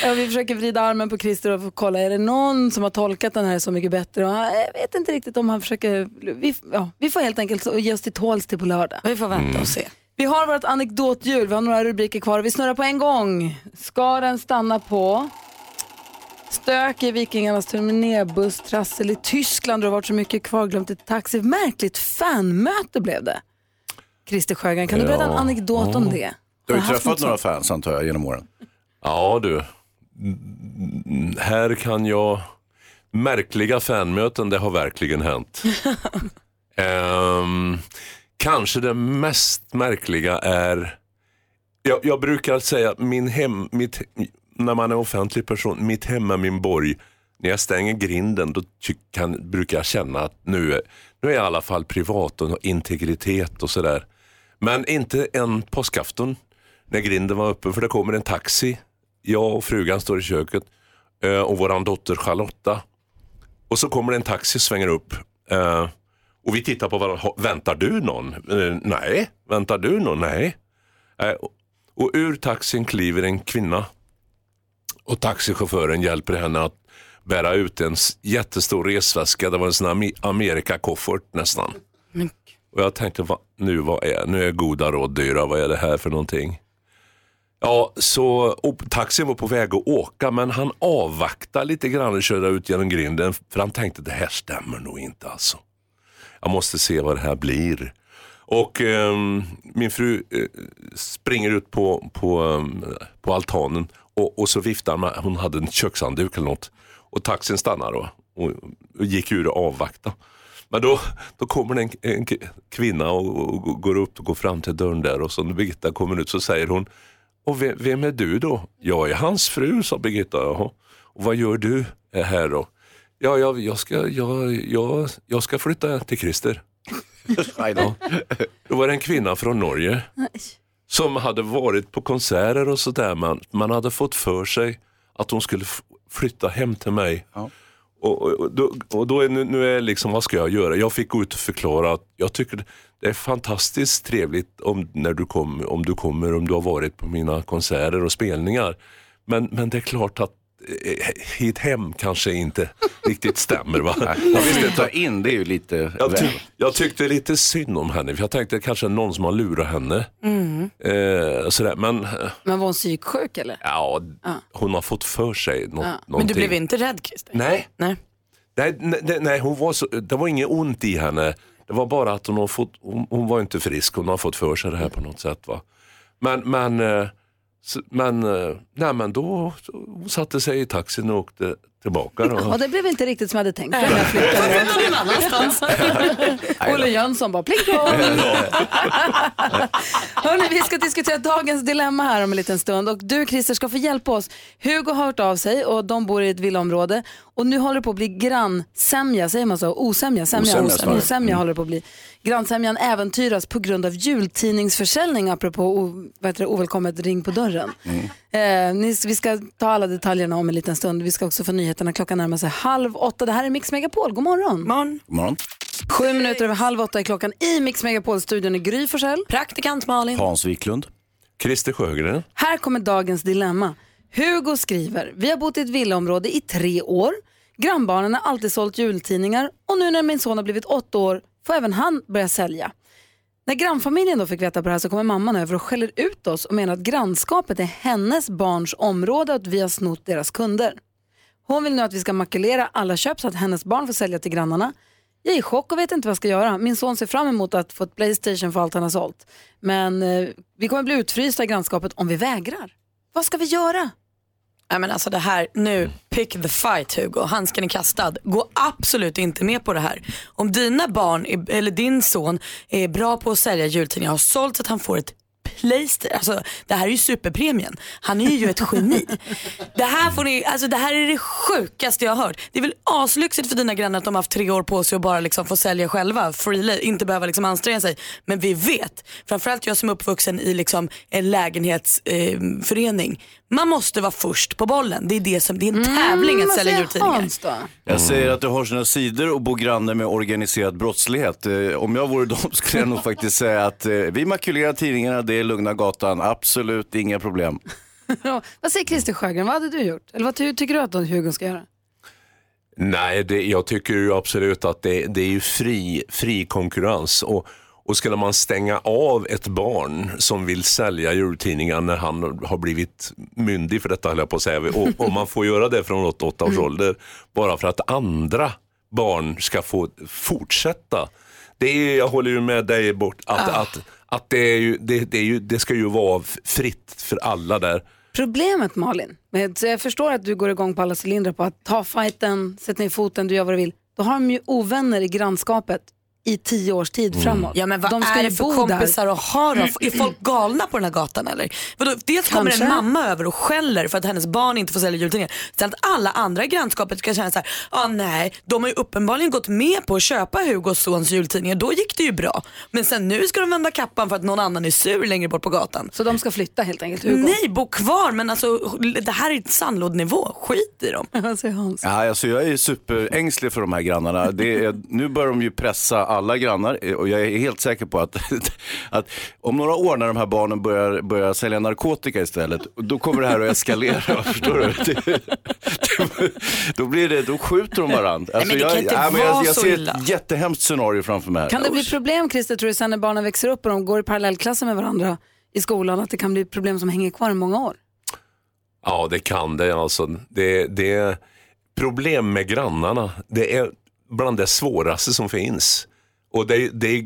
Ja, vi försöker vrida armen på Christer och få kolla, är det någon som har tolkat den här så mycket bättre? Och jag vet inte riktigt om han försöker, vi, ja, vi får helt enkelt ge oss till tåls till på lördag. Vi får vänta och se. Vi har vårt anekdothjul, vi har några rubriker kvar och vi snurrar på en gång. Ska den stanna på? Stök i Vikingarnas turnébuss, trassel i Tyskland, det har varit så mycket kvarglömt i taxi. Märkligt fanmöte blev det. Christer Sjögren, kan du berätta en Ja. anekdot om det? Du har ju träffat några sånt? fans antar jag genom åren. ja du. Mm, Här kan jag... Märkliga fanmöten, det har verkligen hänt. Ehm, kanske det mest märkliga är... Jag, jag brukar säga min hem, mitt, när man är offentlig person, mitt hem är min borg. När jag stänger grinden då ty- kan, brukar jag känna att nu är, nu är jag i alla fall privat och har integritet och sådär. Men inte en påskafton när grinden var öppen för det kommer en taxi. Jag och frugan står i köket eh, och vår dotter Charlotta. Och så kommer det en taxi och svänger upp. Eh, och vi tittar på varandra. "Ha- Väntar du någon? Eh, Nej. Väntar du någon? Nej. Eh, och- ur taxin kliver en kvinna. och taxichauffören hjälper henne att bära ut en jättestor resväska. Det var en sån Amerikakoffert nästan. Och jag tänkte, va, nu, vad är, nu är goda råd dyra, vad är det här för någonting? Ja, så taxin var på väg att åka men han avvaktade lite grann och körde ut genom grinden för han tänkte det här stämmer nog inte alltså. Jag måste se vad det här blir. Och eh, min fru eh, springer ut på, på, ehm, på altanen och, och så viftar man, hon hade en kökshandduk eller något. Och taxin stannar då och, och gick ur och avvaktade. Men då, då kommer det en, en kvinna och, och går upp och går fram till dörren där och så när Birgitta kommer ut så säger hon och vem, vem är du då? Jag är hans fru, sa Birgitta. Jaha. Och vad gör du här då? Ja, jag, jag, ska, jag, jag, jag ska flytta till Christer. Ja. Då var det en kvinna från Norge som hade varit på konserter och sådär. Man, man hade fått för sig att hon skulle flytta hem till mig. Och, och, och då, och då är nu, nu är liksom, vad ska jag göra? Jag fick gå ut och förklara att jag tycker det är fantastiskt trevligt om, när du kom, om du kommer, om du har varit på mina konserter och spelningar. Men, men det är klart att hit hem kanske inte riktigt stämmer. Va? Jag visste ta in, det är ju lite Jag, ty jag tyckte lite synd om henne, för jag tänkte kanske någon som har lurat henne. Mm. Eh, sådär. Men eh, Men var hon psyksjuk eller? ja, Ja. hon har fått för sig nå- Ja. Men du någonting. blev inte rädd Christer? Nej. Nej. Nej, nej, nej hon var så, det var inget ont i henne. Det var bara att hon, har fått, hon, hon var inte frisk, hon har fått för sig det här på något sätt. Va? Men, men, eh, så, men, eh, nej, men då hon satte sig i taxin och åkte tillbaka. Då. Ja, det blev inte riktigt som jag hade tänkt. Jag flyttade någon annanstans. Olle Jönsson bara pling plong. Hörrni, vi ska diskutera dagens dilemma här om en liten stund och du Christer ska få hjälpa oss. Hugo har hört av sig och de bor i ett villaområde och nu håller det på att bli grannsämja, säger man så? Osämja? Sämja, Osämja osämja, osämja håller det på att bli. Grannsämjan äventyras på grund av jultidningsförsäljning apropå o, vad heter det, ovälkommet ring på dörren. Eh, ni, vi ska ta alla detaljerna om en liten stund. Vi ska också få nyheterna. Klockan närmar sig halv åtta. Det här är Mix Megapol. God morgon. morgon. God morgon. Sju minuter över halv åtta är klockan i Mix Megapol-studion i Gry Forssell. Praktikant Malin. Hans Wiklund. Christer Sjögren. Här kommer dagens dilemma. Hugo skriver, vi har bott i ett villaområde i tre år. Grannbarnen har alltid sålt jultidningar och nu när min son har blivit åtta år får även han börja sälja. När grannfamiljen då fick veta på det här så kommer mamman över och skäller ut oss och menar att grannskapet är hennes barns område och att vi har snott deras kunder. Hon vill nu att vi ska makulera alla köp så att hennes barn får sälja till grannarna. Jag är i chock och vet inte vad jag ska göra. Min son ser fram emot att få ett Playstation för allt han har sålt. Men eh, vi kommer bli utfrysta i grannskapet om vi vägrar. Vad ska vi göra? Nej, men alltså det här, nu, pick the fight Hugo, handsken är kastad. Gå absolut inte med på det här. Om dina barn, är, eller din son är bra på att sälja jultidningar har sålt så att han får ett Playstation, alltså det här är ju superpremien. Han är ju ett geni. Det här, får ni, alltså, det här är det sjukaste jag har hört. Det är väl aslyxigt för dina grannar att de har haft tre år på sig att bara liksom få sälja själva, freely, inte behöva liksom anstränga sig. Men vi vet, framförallt jag som är uppvuxen i liksom en lägenhetsförening, eh, man måste vara först på bollen. Det är, det som, det är en tävling att sälja jultidningar. Jag säger att det har sina sidor och bo granne med organiserad brottslighet. Eh, Om jag vore dem skulle jag nog faktiskt säga att eh, vi makulerar tidningarna, det är lugna gatan, absolut inga problem. vad säger Christer Sjögren, vad hade du gjort? Eller vad ty- tycker du att Hugo ska göra? Nej, det, jag tycker ju absolut att det, det är ju fri, fri konkurrens. Och, och skulle man stänga av ett barn som vill sälja jultidningar när han har blivit myndig för detta, höll jag på att säga, och, och man får göra det från 8 års ålder, bara för att andra barn ska få fortsätta. Det är, jag håller ju med dig bort, att, att, att det, är ju, det, det, är ju, det ska ju vara fritt för alla där. Problemet Malin, så jag förstår att du går igång på alla cylindrar på att ta fighten, sätt ner foten, du gör vad du vill. Då har de ju ovänner i grannskapet i tio års tid framåt. Ja men vad de ska är ju det för kompisar där. att ha då? Är folk galna på den här gatan eller? Vadå, dels kommer Kanske. en mamma över och skäller för att hennes barn inte får sälja jultidningar. Sen att alla andra i grannskapet ska känna så här, ah, nej, de har ju uppenbarligen gått med på att köpa Hugos sons jultidningar, då gick det ju bra. Men sen nu ska de vända kappan för att någon annan är sur längre bort på gatan. Så de ska flytta helt enkelt, Hugo? Nej, bo kvar men alltså det här är sandlådenivå, skit i dem. Vad säger Hans? Ja, alltså jag är superängslig för de här grannarna. Det är, nu börjar de ju pressa alla grannar eh, och jag är helt säker på att, att om några år när de här barnen börjar, börjar sälja narkotika istället, då kommer det här att eskalera. förstår du? Det, då, blir det, då skjuter de varandra. Alltså, men det kan jag, inte men vara jag, jag så ser illa. ett jättehemskt scenario framför mig här. Kan det bli problem Christer, tror du, sen när barnen växer upp och de går i parallellklasser med varandra i skolan, att det kan bli problem som hänger kvar i många år? Ja, det kan det. Alltså. Det, det är problem med grannarna. Det är bland det svåraste som finns. Och det, det,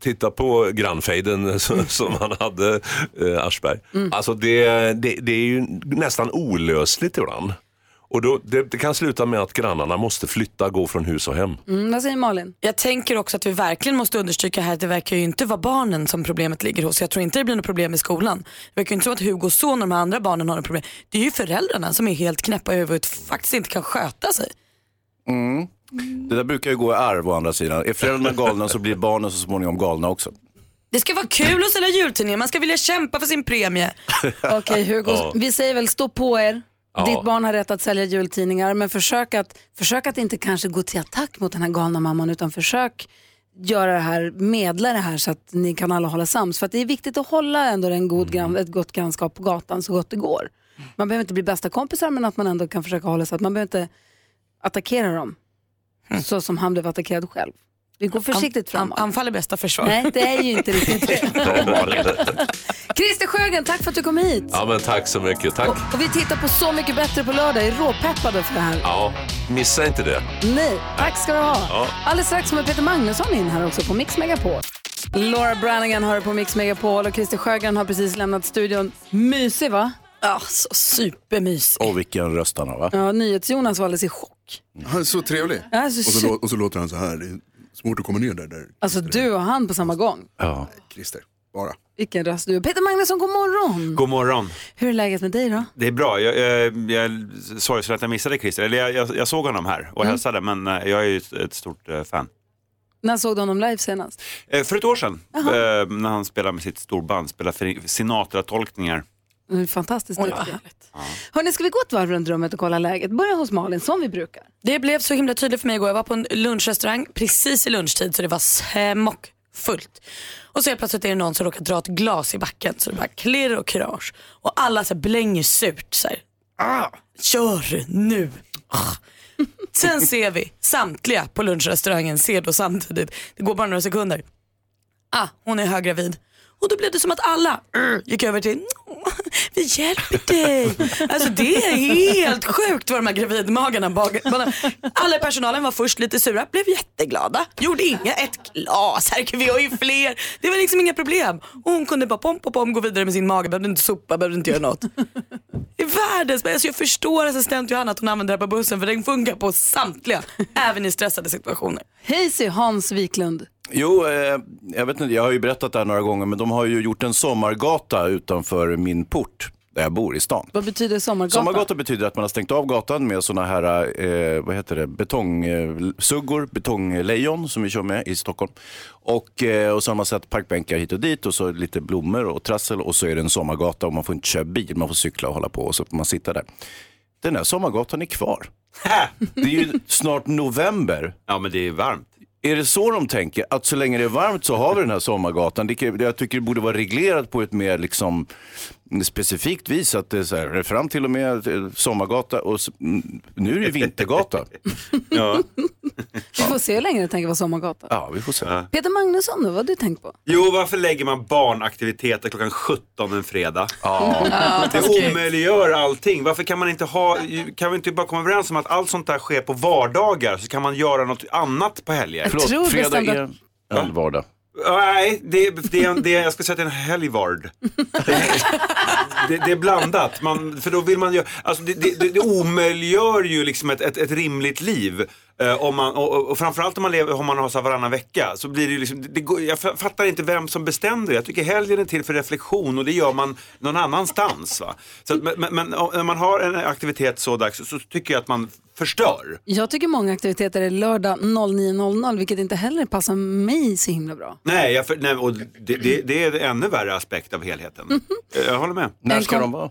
titta på grannfejden som, som han hade, eh, Aschberg. Alltså det, det, det är ju nästan olösligt ibland. Och då, det, det kan sluta med att grannarna måste flytta, gå från hus och hem. Mm, vad säger Malin? Jag tänker också att vi verkligen måste understryka här att det verkar ju inte vara barnen som problemet ligger hos. Jag tror inte det blir något problem i skolan. Det verkar ju inte som att Hugos son och de andra barnen har något problem. Det är ju föräldrarna som är helt knäppa i huvudet och faktiskt inte kan sköta sig. Mm. Det där brukar ju gå i arv å andra sidan. Är föräldrarna galna så blir barnen så småningom galna också. Det ska vara kul att sälja jultidningar, man ska vilja kämpa för sin premie. Okej Hugo, Ja. vi säger väl stå på er. Ja. Ditt barn har rätt att sälja jultidningar men försök att, försök att inte kanske gå till attack mot den här galna mamman utan försök göra det här, medla det här så att ni kan alla hålla sams. För att det är viktigt att hålla ändå en god grann, ett gott grannskap på gatan så gott det går. Man behöver inte bli bästa kompisar men att man ändå kan försöka hålla sig, att man behöver inte attackera dem så som han blev attackerad själv. Vi går försiktigt framåt. Anfall är bästa försvar. Nej, det är ju inte riktigt det. Christer Sjögren, tack för att du kom hit. Ja men tack så mycket, tack. Och vi tittar på Så mycket bättre på lördag, är råpeppade för det här. Ja, missa inte det. Nej, tack ska du ha. Ja. Alldeles strax kommer Peter Magnusson in här också på Mix Megapol. Laura Branigan har det på Mix Megapol och Christer Sjögren har precis lämnat studion. Mysig va? Ja, så supermysig. Och vilken röst han har va? Ja, NyhetsJonas var alldeles i chock. Han är så trevlig. Ja, så och, så, lå- och så låter han så här. Det är svårt att komma ner där. där. Alltså du och han på samma gång. Ja. Christer, bara. Vilken röst du har. Peter Magnusson, god morgon. God morgon. Hur är läget med dig då? Det är bra. Jag, jag, jag är sorgsen att jag missade Christer. Eller jag, jag, jag såg honom här och Mm. hälsade, men eh, jag är ju ett, ett stort eh, fan. När såg du honom live senast? Eh, För ett år sedan, eh, när han spelade med sitt storband, spelade för Sinatra-tolkningar. Mm, Fantastiskt duktig. Hörni, ska vi gå ett varv runt rummet och kolla läget? Börja hos Malin, som vi brukar. Det blev så himla tydligt för mig igår. Jag var på en lunchrestaurang precis i lunchtid så det var smockfullt. Och så helt plötsligt är det någon som råkar dra ett glas i backen så det bara klirr och krasch. Och alla så här blänger surt så här. Ah, kör nu. Ah. Sen ser vi samtliga på lunchrestaurangen ser då samtidigt. Det går bara några sekunder. Ah, hon är höggravid. Och då blev det som att alla mm, gick över till mm, vi hjälper dig. Alltså det är helt sjukt vad de här gravidmagarna. Alla i personalen var först lite sura, blev jätteglada. Gjorde inga, ett glas, herregud vi har ju fler. Det var liksom inga problem. Och hon kunde bara pom pom pom gå vidare med sin mage, behövde inte sopa, behövde inte göra något. I världens bästa. Alltså, jag förstår assistent Johanna att hon använder det här på bussen för den funkar på samtliga, även i stressade situationer. Hej Hans Wiklund. Jo, eh, jag vet inte, jag har ju berättat det här några gånger, men de har ju gjort en sommargata utanför min port där jag bor i stan. Vad betyder sommargata? Sommargata betyder att man har stängt av gatan med sådana här eh, vad heter det, betongsuggor, betonglejon som vi kör med i Stockholm. Och, eh, och så har man satt parkbänkar hit och dit och så lite blommor och trassel och så är det en sommargata och man får inte köra bil, man får cykla och hålla på och så får man sitta där. Den här sommargatan är kvar. Det är ju snart november. Ja, men det är varmt. Är det så de tänker? Att så länge det är varmt så har vi den här sommargatan. Det, jag tycker det borde vara reglerat på ett mer liksom, specifikt vis. Att det är så här, fram till och med eh, sommargata och nu är det vintergata. ja. Vi får se hur länge det tänker vara sommargata. ja, vi får se. Peter Magnusson då, vad har du tänkt på? Jo, varför lägger man barnaktiviteter klockan 17 en fredag? Ja, det omöjliggör allting. Varför kan man inte ha, kan vi inte bara komma överens om att allt sånt där sker på vardagar så kan man göra något annat på helger? Förlåt, fredag är en vardag. Nej, det, det, det, jag ska säga att det är en helgvard. Det, det är blandat. Man, för då vill man ju, alltså det, det, det omöjliggör ju liksom ett, ett, ett rimligt liv. Eh, om man, och, och- framförallt om man, lever, om man har så här varannan vecka. Så blir det ju liksom, det, går, jag fa- fattar inte vem som bestämde det. Jag tycker helgen är till för reflektion och det gör man någon annanstans. Va? Så att, men, men, om- när man har en aktivitet så dags så, så tycker jag att man förstör. Jag tycker många aktiviteter är lördag 09.00 vilket inte heller passar mig så himla bra. Nej, jag, för, nej och det, det, det är en ännu värre aspekt av helheten. Jag håller med. När ska de vara?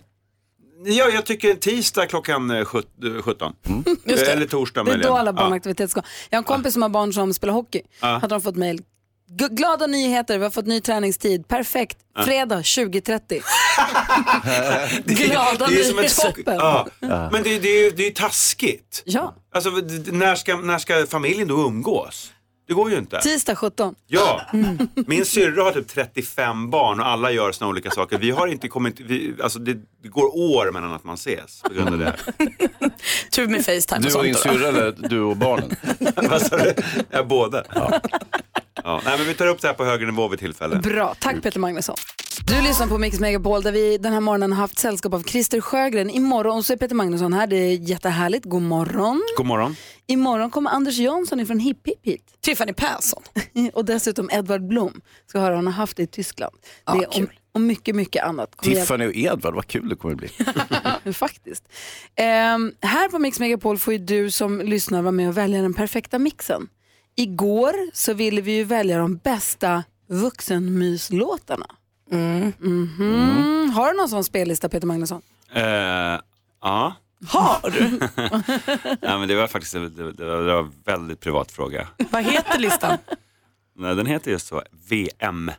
Ja, jag tycker tisdag klockan eh, sjut- eh, 17. Just det. Eller torsdag Det är möjligen. då alla barnaktiviteter ska. Jag har en kompis som har barn som spelar hockey. Ja. Hade de fått mejl. Glada nyheter, vi har fått ny träningstid. Perfekt. Fredag 20.30. Det är- Glada nyheter. ja. Men det, det, är ju- det är ju taskigt. Ja. Alltså, när ska, när ska familjen då umgås? Det går ju inte. Tisdag 17. Ja, min syrra har typ 35 barn och alla gör såna olika saker. Vi har inte kommit, vi, alltså det, det går år mellan att man ses på grund av det. Tur med Facetime Du och din syrra eller du och barnen? Vad sa du? Ja, båda. Ja. Nej, men vi tar upp det här på högre nivå vid tillfälle. Bra, tack Peter Magnusson. Du lyssnar på Mix Megapol där vi den här morgonen har haft sällskap av Christer Sjögren. Imorgon så är Peter Magnusson här, det är jättehärligt. God morgon. God morgon. Imorgon kommer Anders Jansson från Hipp Hipp hit. Tiffany Persson. och dessutom Edvard Blom. Ska höra han har haft det i Tyskland. Det är om, och mycket, mycket annat. Kommer Tiffany och Edvard, vad kul det kommer bli. Faktiskt. Ehm, här på Mix Megapol får ju du som lyssnar vara med och välja den perfekta mixen. Igår så ville vi ju välja de bästa vuxenmyslåtarna. Mhm. Har du någon sån spellista Peter Magnusson? Eh, ja. Har du? ja, men det var faktiskt det, det, det var en väldigt privat fråga. Vad heter listan? Nej, den heter just så, VM.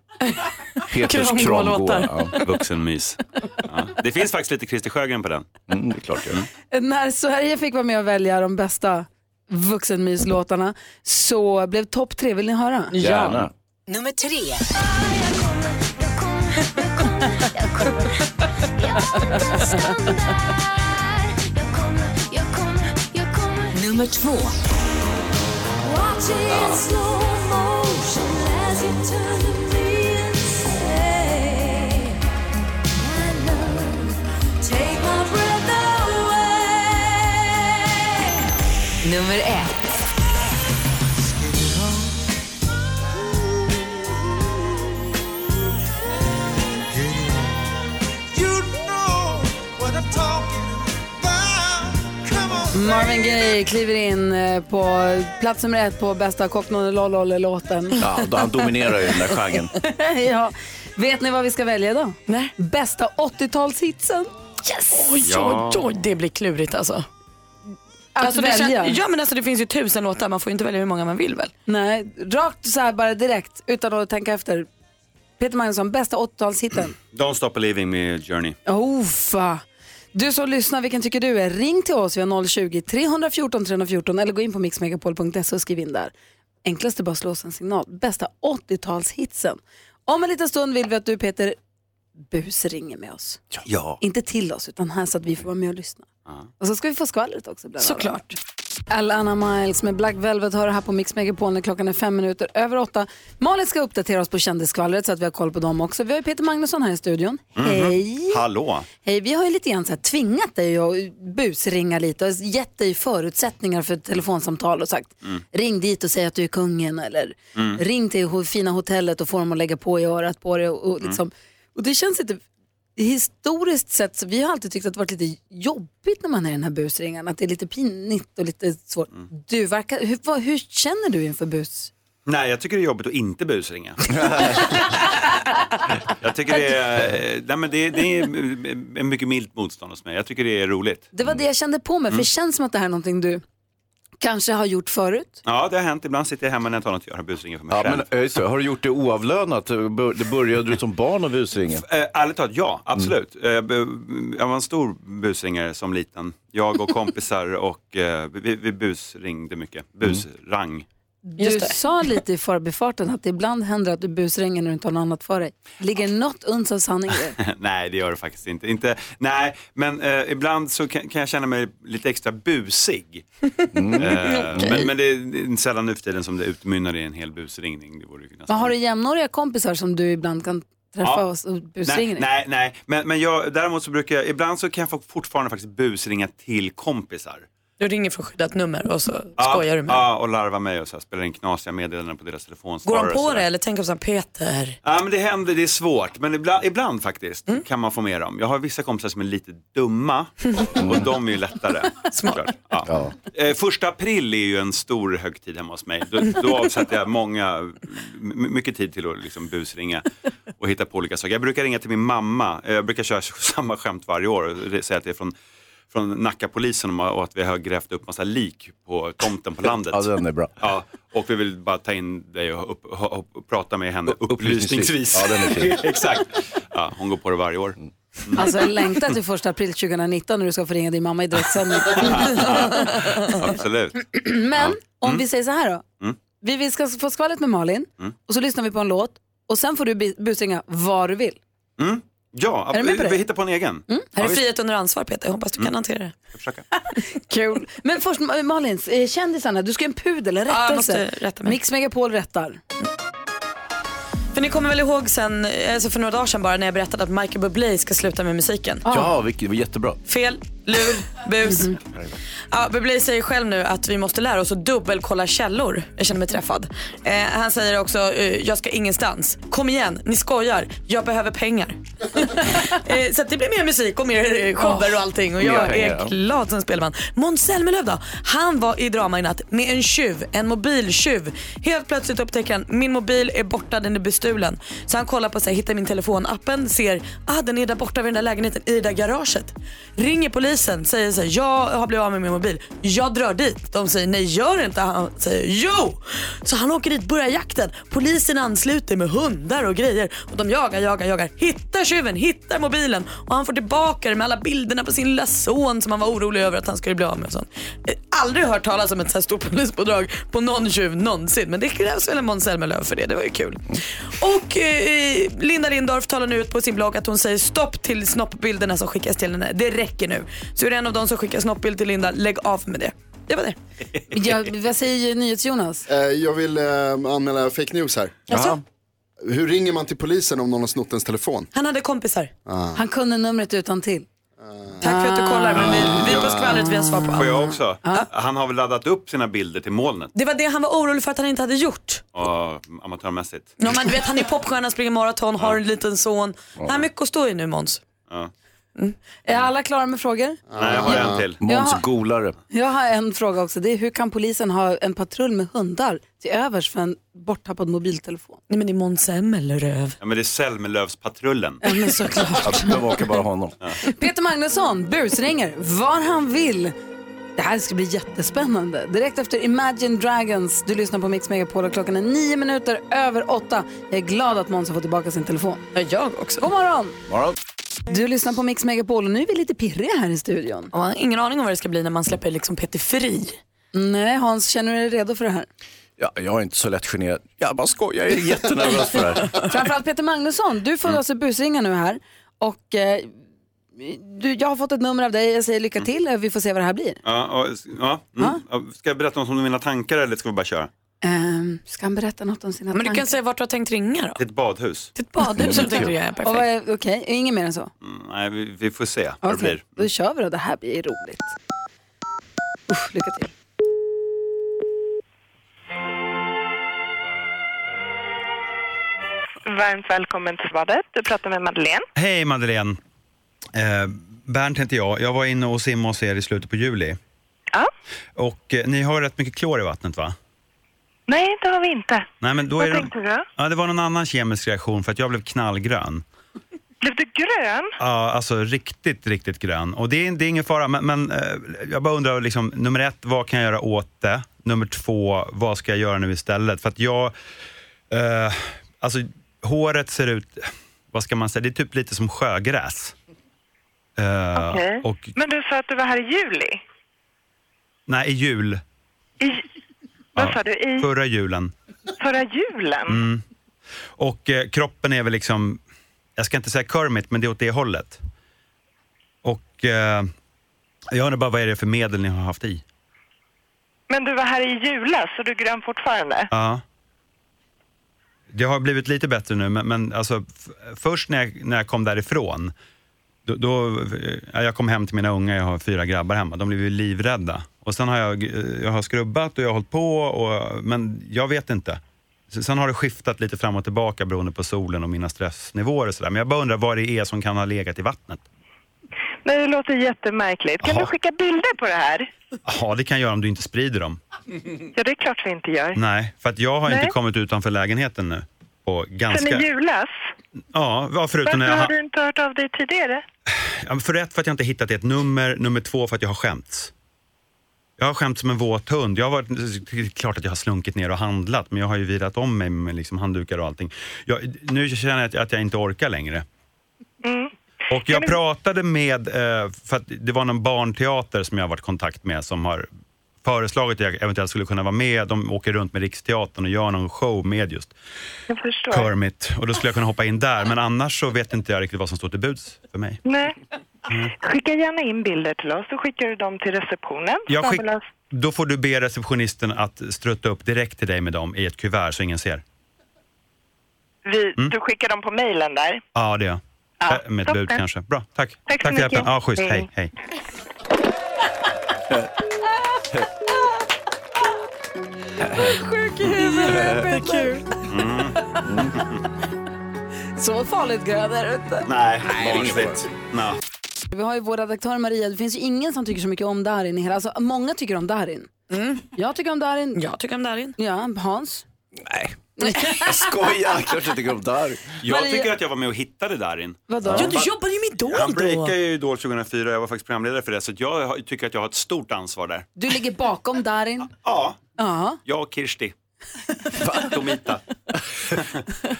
Peters Kramgå, kramgå, ja. Vuxenmys. Ja. Det finns faktiskt lite Christer Sjögren på den. Mm, det är klart det När Sverige fick vara med och välja de bästa vuxenmyslåtarna så blev topp tre, vill ni höra? Gärna. Nummer tre. Nummer två. Nummer ett. Marvin Gaye kliver in eh, på plats nummer ett på bästa Cockney-låten. Ja, då han dominerar ju den där genren. ja. Vet ni vad vi ska välja då? Nej. Bästa 80-talshitsen. Yes! Oj, Ja. oj, oj, det blir klurigt alltså. Att det välja? kän- ja men alltså det finns ju tusen låtar, man får ju inte välja hur många man vill väl? Nej, rakt så här bara direkt utan att tänka efter. Peter Magnusson, bästa 80-talshitten. Don't stop believing med Journey. Uffa. Du som lyssnar, vilken tycker du är? Ring till oss, vi har 020-314 314 eller gå in på mixmegapol.se och skriv in där. Enklast är bara att slå oss en signal. Bästa 80-talshitsen. Om en liten stund vill vi att du Peter busringer med oss. Ja. Inte till oss, utan här så att vi får vara med och lyssna. Och så ska vi få skvallret också. bland. Såklart. Alana Miles med Black Velvet hör här på Mix Megapol när klockan är fem minuter över åtta. Malin ska uppdatera oss på kändisskvallret så att vi har koll på dem också. Vi har ju Peter Magnusson här i studion. Mhm. Hej! Hallå. Hej, vi har ju lite grann så här tvingat dig att busringa lite och gett dig förutsättningar för ett telefonsamtal och sagt Mm. ring dit och säg att du är kungen eller Mm. ring till fina hotellet och få dem att lägga på i örat på dig. Och, och, Mm. liksom, och det känns lite, historiskt sett, så vi har alltid tyckt att det varit lite jobbigt när man är i den här busringen, att det är lite pinigt och lite svårt. Mm. Du verkar, hur, vad, hur känner du inför bus? Nej, jag tycker det är jobbigt att inte busringa. jag tycker det är, nej, men det, det är en mycket milt motstånd hos mig. Jag tycker det är roligt. Det var det jag kände på mig, för Mm. det känns som att det här är någonting du kanske har gjort förut. Ja, det har hänt. Ibland sitter jag hemma när jag tar något att göra och busringer för mig Ja, själv. men, eh, det. har du gjort det oavlönat? Bör- Det började du som barn och busringa? Eh, ärligt talat, ja, absolut. Eh, b- Jag var en stor busringare som liten. Jag och kompisar och eh, vi, vi busringde mycket. Busrang. Du sa lite i förbifarten att det ibland händer att du busringer när du inte har något annat för dig. Ligger något uns av sanning det? nej, det gör det faktiskt inte. inte nej, men eh, ibland så kan, kan jag känna mig lite extra busig. Mm. Eh, men, men det är sällan nu för tiden som det utmynnar i en hel busringning. Det nästan... Men har du jämnåriga kompisar som du ibland kan träffa Ja. oss och busringer Nej, nej, nej. Men, men jag, däremot så brukar jag, ibland så kan jag fortfarande faktiskt busringa till kompisar. Du ringer från skyddat nummer och så Ja, skojar du med. Ja, och larvar mig och så här, spelar in knasiga meddelanden på deras Går telefonsvarare. de och på det eller tänker de såhär Peter? Ja, men det händer, det är svårt. Men ibland, ibland faktiskt Mm. kan man få med dem. Jag har vissa kompisar som är lite dumma och de är ju lättare. såklart. Ja. Eh, första april är ju en stor högtid hemma hos mig. Då, då avsätter jag många, mycket tid till att liksom busringa. och hitta på olika saker. Jag brukar ringa till min mamma, jag brukar köra samma skämt varje år och säga att det är från från Nackapolisen och att vi har grävt upp massa lik på tomten på landet. Ja, den är bra. Ja, och vi vill bara ta in dig och, upp, och, och, och prata med henne upplysningsvis. upplysningsvis. Ja, den är fin. Exakt. Ja, hon går på det varje år. Alltså jag längtar till första april 2019 när du ska få ringa din mamma i direktsändning. Absolut. Men om vi säger så här då. Mm. Vi, vi ska få skvallret med Malin Mm. och så lyssnar vi på en låt och sen får du busringa vad du vill. Mm. Ja, Är du med på vi, det? vi hittar på en egen. Mm. Här är frihet under ansvar Peter, jag hoppas du kan hantera det. Kul. Men först Ma- Malin, eh, kändisarna, du ska en pudel, en Ja, jag rättelse. måste rätta mig. Mix Megapol rättar. För ni kommer väl ihåg sen, alltså för några dagar sedan bara när jag berättade att Michael Bublé ska sluta med musiken. Ja, vilket, det var jättebra. Fel, lur, bus. Ja, Bublé säger själv nu att vi måste lära oss att dubbelkolla källor. Jag känner mig träffad. Eh, han säger också, eh, jag ska ingenstans. Kom igen, ni skojar. Jag behöver pengar. eh, så att det blir mer musik och mer eh, shower och allting. Och Mer jag pengar, är ja. glad som spelman. Måns Zelmerlöw då? Han var i drama i natt med en tjuv, en mobiltjuv. Helt plötsligt upptäcker han, min mobil är borta, den är bestulen. Så han kollar på sig, hittar min telefonappen, ser, ah den är där borta vid den där lägenheten, i det där garaget. Ringer polisen, Polisen säger så här, jag har blivit av med min mobil. Jag drar dit. De säger, nej gör inte. Han säger, jo! Så han åker dit, börjar jakten. Polisen ansluter med hundar och grejer. Och de jagar, jagar, jagar. Hittar tjuven, hittar mobilen. Och han får tillbaka det med alla bilderna på sin lilla son som han var orolig över att han skulle bli av med. och sånt. Eh, aldrig hört talas om ett så här stort polispådrag på någon tjuv någonsin. Men det krävs väl en Måns Zelmerlöw för det. Det var ju kul. Och eh, Linda Lindorff talar nu ut på sin blogg att hon säger stopp till snoppbilderna som skickas till henne. Det räcker nu. Så är det en av de som skickar snoppbild till Linda, lägg av med det. Det var det. Ja, vad säger NyhetsJonas? Eh, Jag vill eh, anmäla fake news här. Jaså? Hur ringer man till polisen om någon har snott ens telefon? Han hade kompisar. Ah. Han kunde numret utan till. Tack för att du kollar. Men vi, vi på skvallret vi har svar på Får allt. jag också? Han har väl laddat upp sina bilder till molnet Det var det han var orolig för att han inte hade gjort. och amatörmässigt. Ja, men du vet, han är popstjärna, springer maraton, har en liten son. Han har mycket att stå i nu Måns. Ja. Är alla klara med frågor? Nej, jag har en till. Måns golare. Jag har en fråga också. Det är hur kan polisen ha en patrull med hundar till övers för en borttappad mobiltelefon? Nej men det är Måns Zelmerlöw. Ja, men det är Zelmerlövspatrullen. Ja, men såklart. Att bevaka bara honom. Peter Magnusson busringer var han vill. Det här ska bli jättespännande. Direkt efter Imagine Dragons. Du lyssnar på Mix Megapol och klockan är nio minuter över åtta. Jag är glad att Måns har fått tillbaka sin telefon. Ja, jag också. God morgon! Morgon. Du lyssnar på Mix Megapol och nu är vi lite pirriga här i studion. Jag har ingen aning om vad det ska bli när man släpper liksom Peter fri. Nej, Hans, känner du dig redo för det här? Ja, jag är inte så lätt generad. Jag bara skojar, jag är jättenervös för det här. Framförallt Peter Magnusson, du får alltså busringa nu här. Och eh, du, jag har fått ett nummer av dig, jag säger lycka till, vi får se vad det här blir. Ja, och, ja, mm. Ja, Ska jag berätta något om mina tankar eller ska vi bara köra? Ehm, ska han berätta något om sina Men du tankar? kan säga vart du har tänkt ringa då. Till ett badhus. Till ett badhus som du tänkte ringa, vad perfekt. Okej, inget mer än så? Mm, nej, vi, vi får se vad Okej, det blir. då kör vi då. Det här blir roligt. Usch, lycka till. Varmt välkommen till badet. Du pratar med Madeleine. Hej Madeleine. Eh, Bernt heter jag. Jag var inne och simmade hos er i slutet på juli. Ja. Och eh, ni har rätt mycket klor i vattnet va? Nej, det har vi inte. Nej, men då Vad är det... tänkte du? Ja, det var någon annan kemisk reaktion för att jag blev knallgrön. Blev du grön? Ja, alltså riktigt, riktigt grön. Och det är, det är ingen fara, men, men eh, jag bara undrar, liksom, nummer ett, vad kan jag göra åt det? Nummer två, vad ska jag göra nu istället? För att jag, eh, alltså håret ser ut, vad ska man säga, det är typ lite som sjögräs. Eh, Okej. Och, Men du sa att du var här i juli. nej, i jul. I, vad Ja, sa du? I Förra julen. förra julen? Mm. Och eh, kroppen är väl liksom, jag ska inte säga Kermit, men det är åt det hållet. Och eh, jag undrar bara, vad är det för medel ni har haft i? Men du var här i julas, så du är grön fortfarande? Ja. Det har blivit lite bättre nu, men, men alltså, först när jag, när jag kom därifrån, då, då, ja, jag kom hem till mina unga, jag har fyra grabbar hemma, de blev ju livrädda. Och sen har jag, eh, jag har skrubbat och jag har hållit på, och, men jag vet inte. Sen har det skiftat lite fram och tillbaka beroende på solen och mina stressnivåer och sådär. Men jag bara undrar vad det är som kan ha legat i vattnet. Nej, det låter jättemärkligt. Kan Jaha. du skicka bilder på det här? Ja, det kan jag göra om du inte sprider dem. Ja, det är klart vi inte gör. Nej, för att jag har Nej. inte kommit utanför lägenheten nu. På ganska... Sen i julas? Ja, förutom när Varför jag... har du inte hört av dig tidigare? För ett, för att jag inte hittat ett nummer. Nummer två, för att jag har skämts. Jag har skämt som en våt hund. Jag har varit, det är klart att jag har slunkit ner och handlat, men jag har ju vilat om mig med liksom handdukar och allting. Jag, nu känner jag att, att jag inte orkar längre. Och jag pratade med, eh, för att det var någon barnteater som jag har varit i kontakt med som har föreslagit att jag eventuellt skulle kunna vara med. De åker runt med Riksteatern och gör någon show med just. Kermit. Och då skulle jag kunna hoppa in där. Men annars så vet inte jag riktigt vad som står till buds för mig. Nej. Mm. Skicka gärna in bilder till oss så skickar du dem till receptionen. Jag skick, då får du be receptionisten att strutta upp direkt till dig med dem i ett kuvert så ingen ser. Vi, Mm. Du skickar dem på mejlen där. Ja, det gör jag. Ja, Äh, Med ett bud kanske. Bra, tack. Tack så för hjälpen. mycket. Ja, schysst. Hej. Hej, hej. Sjuk i huvudet. Det är kul. Så farligt gröt är det inte. Nej, barnsligt. No. Vi har ju vår redaktör Maria, det finns ju ingen som tycker så mycket om Darin i hela, alltså många tycker om Darin. Jag tycker om Darin. Jag tycker om Darin. Ja, Hans? Nej. Jag skojar, klart jag tycker om Darin. Jag Maria- tycker att jag var med och hittade Darin. Vadå? Ja, du jobbade ju med Idol Han då. breakade ju Idol 2004 jag var faktiskt programledare för det. Så jag tycker att jag har ett stort ansvar där. Du ligger bakom Darin. Ja, Ja. jag och Kirsti. Tomita.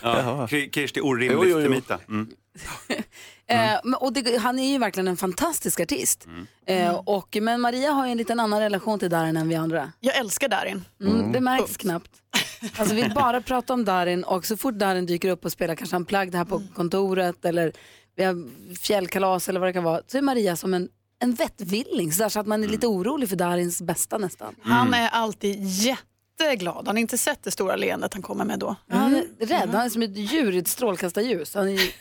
ja, Ki- Kirsti orimligt Jo, jo, jo. Tomita. Mm. Eh, men- och det, han är ju verkligen en fantastisk artist. Mm. Eh, och, men Maria har ju en liten annan relation till Darin än vi andra. Jag älskar Darin. Mm, Det märks knappt. Alltså vi bara pratar om Darin och så fort Darin dyker upp och spelar kanske unplugged här på kontoret eller vi har fjällkalas eller vad det kan vara så är Maria som en, en vettvilling så, där, så att man är lite orolig för Darins bästa nästan. Han är alltid jätteglad. Har ni inte sett det stora leendet han kommer med då? Han är rädd, han är som ett djur i ett strålkastarljus. Han är ju...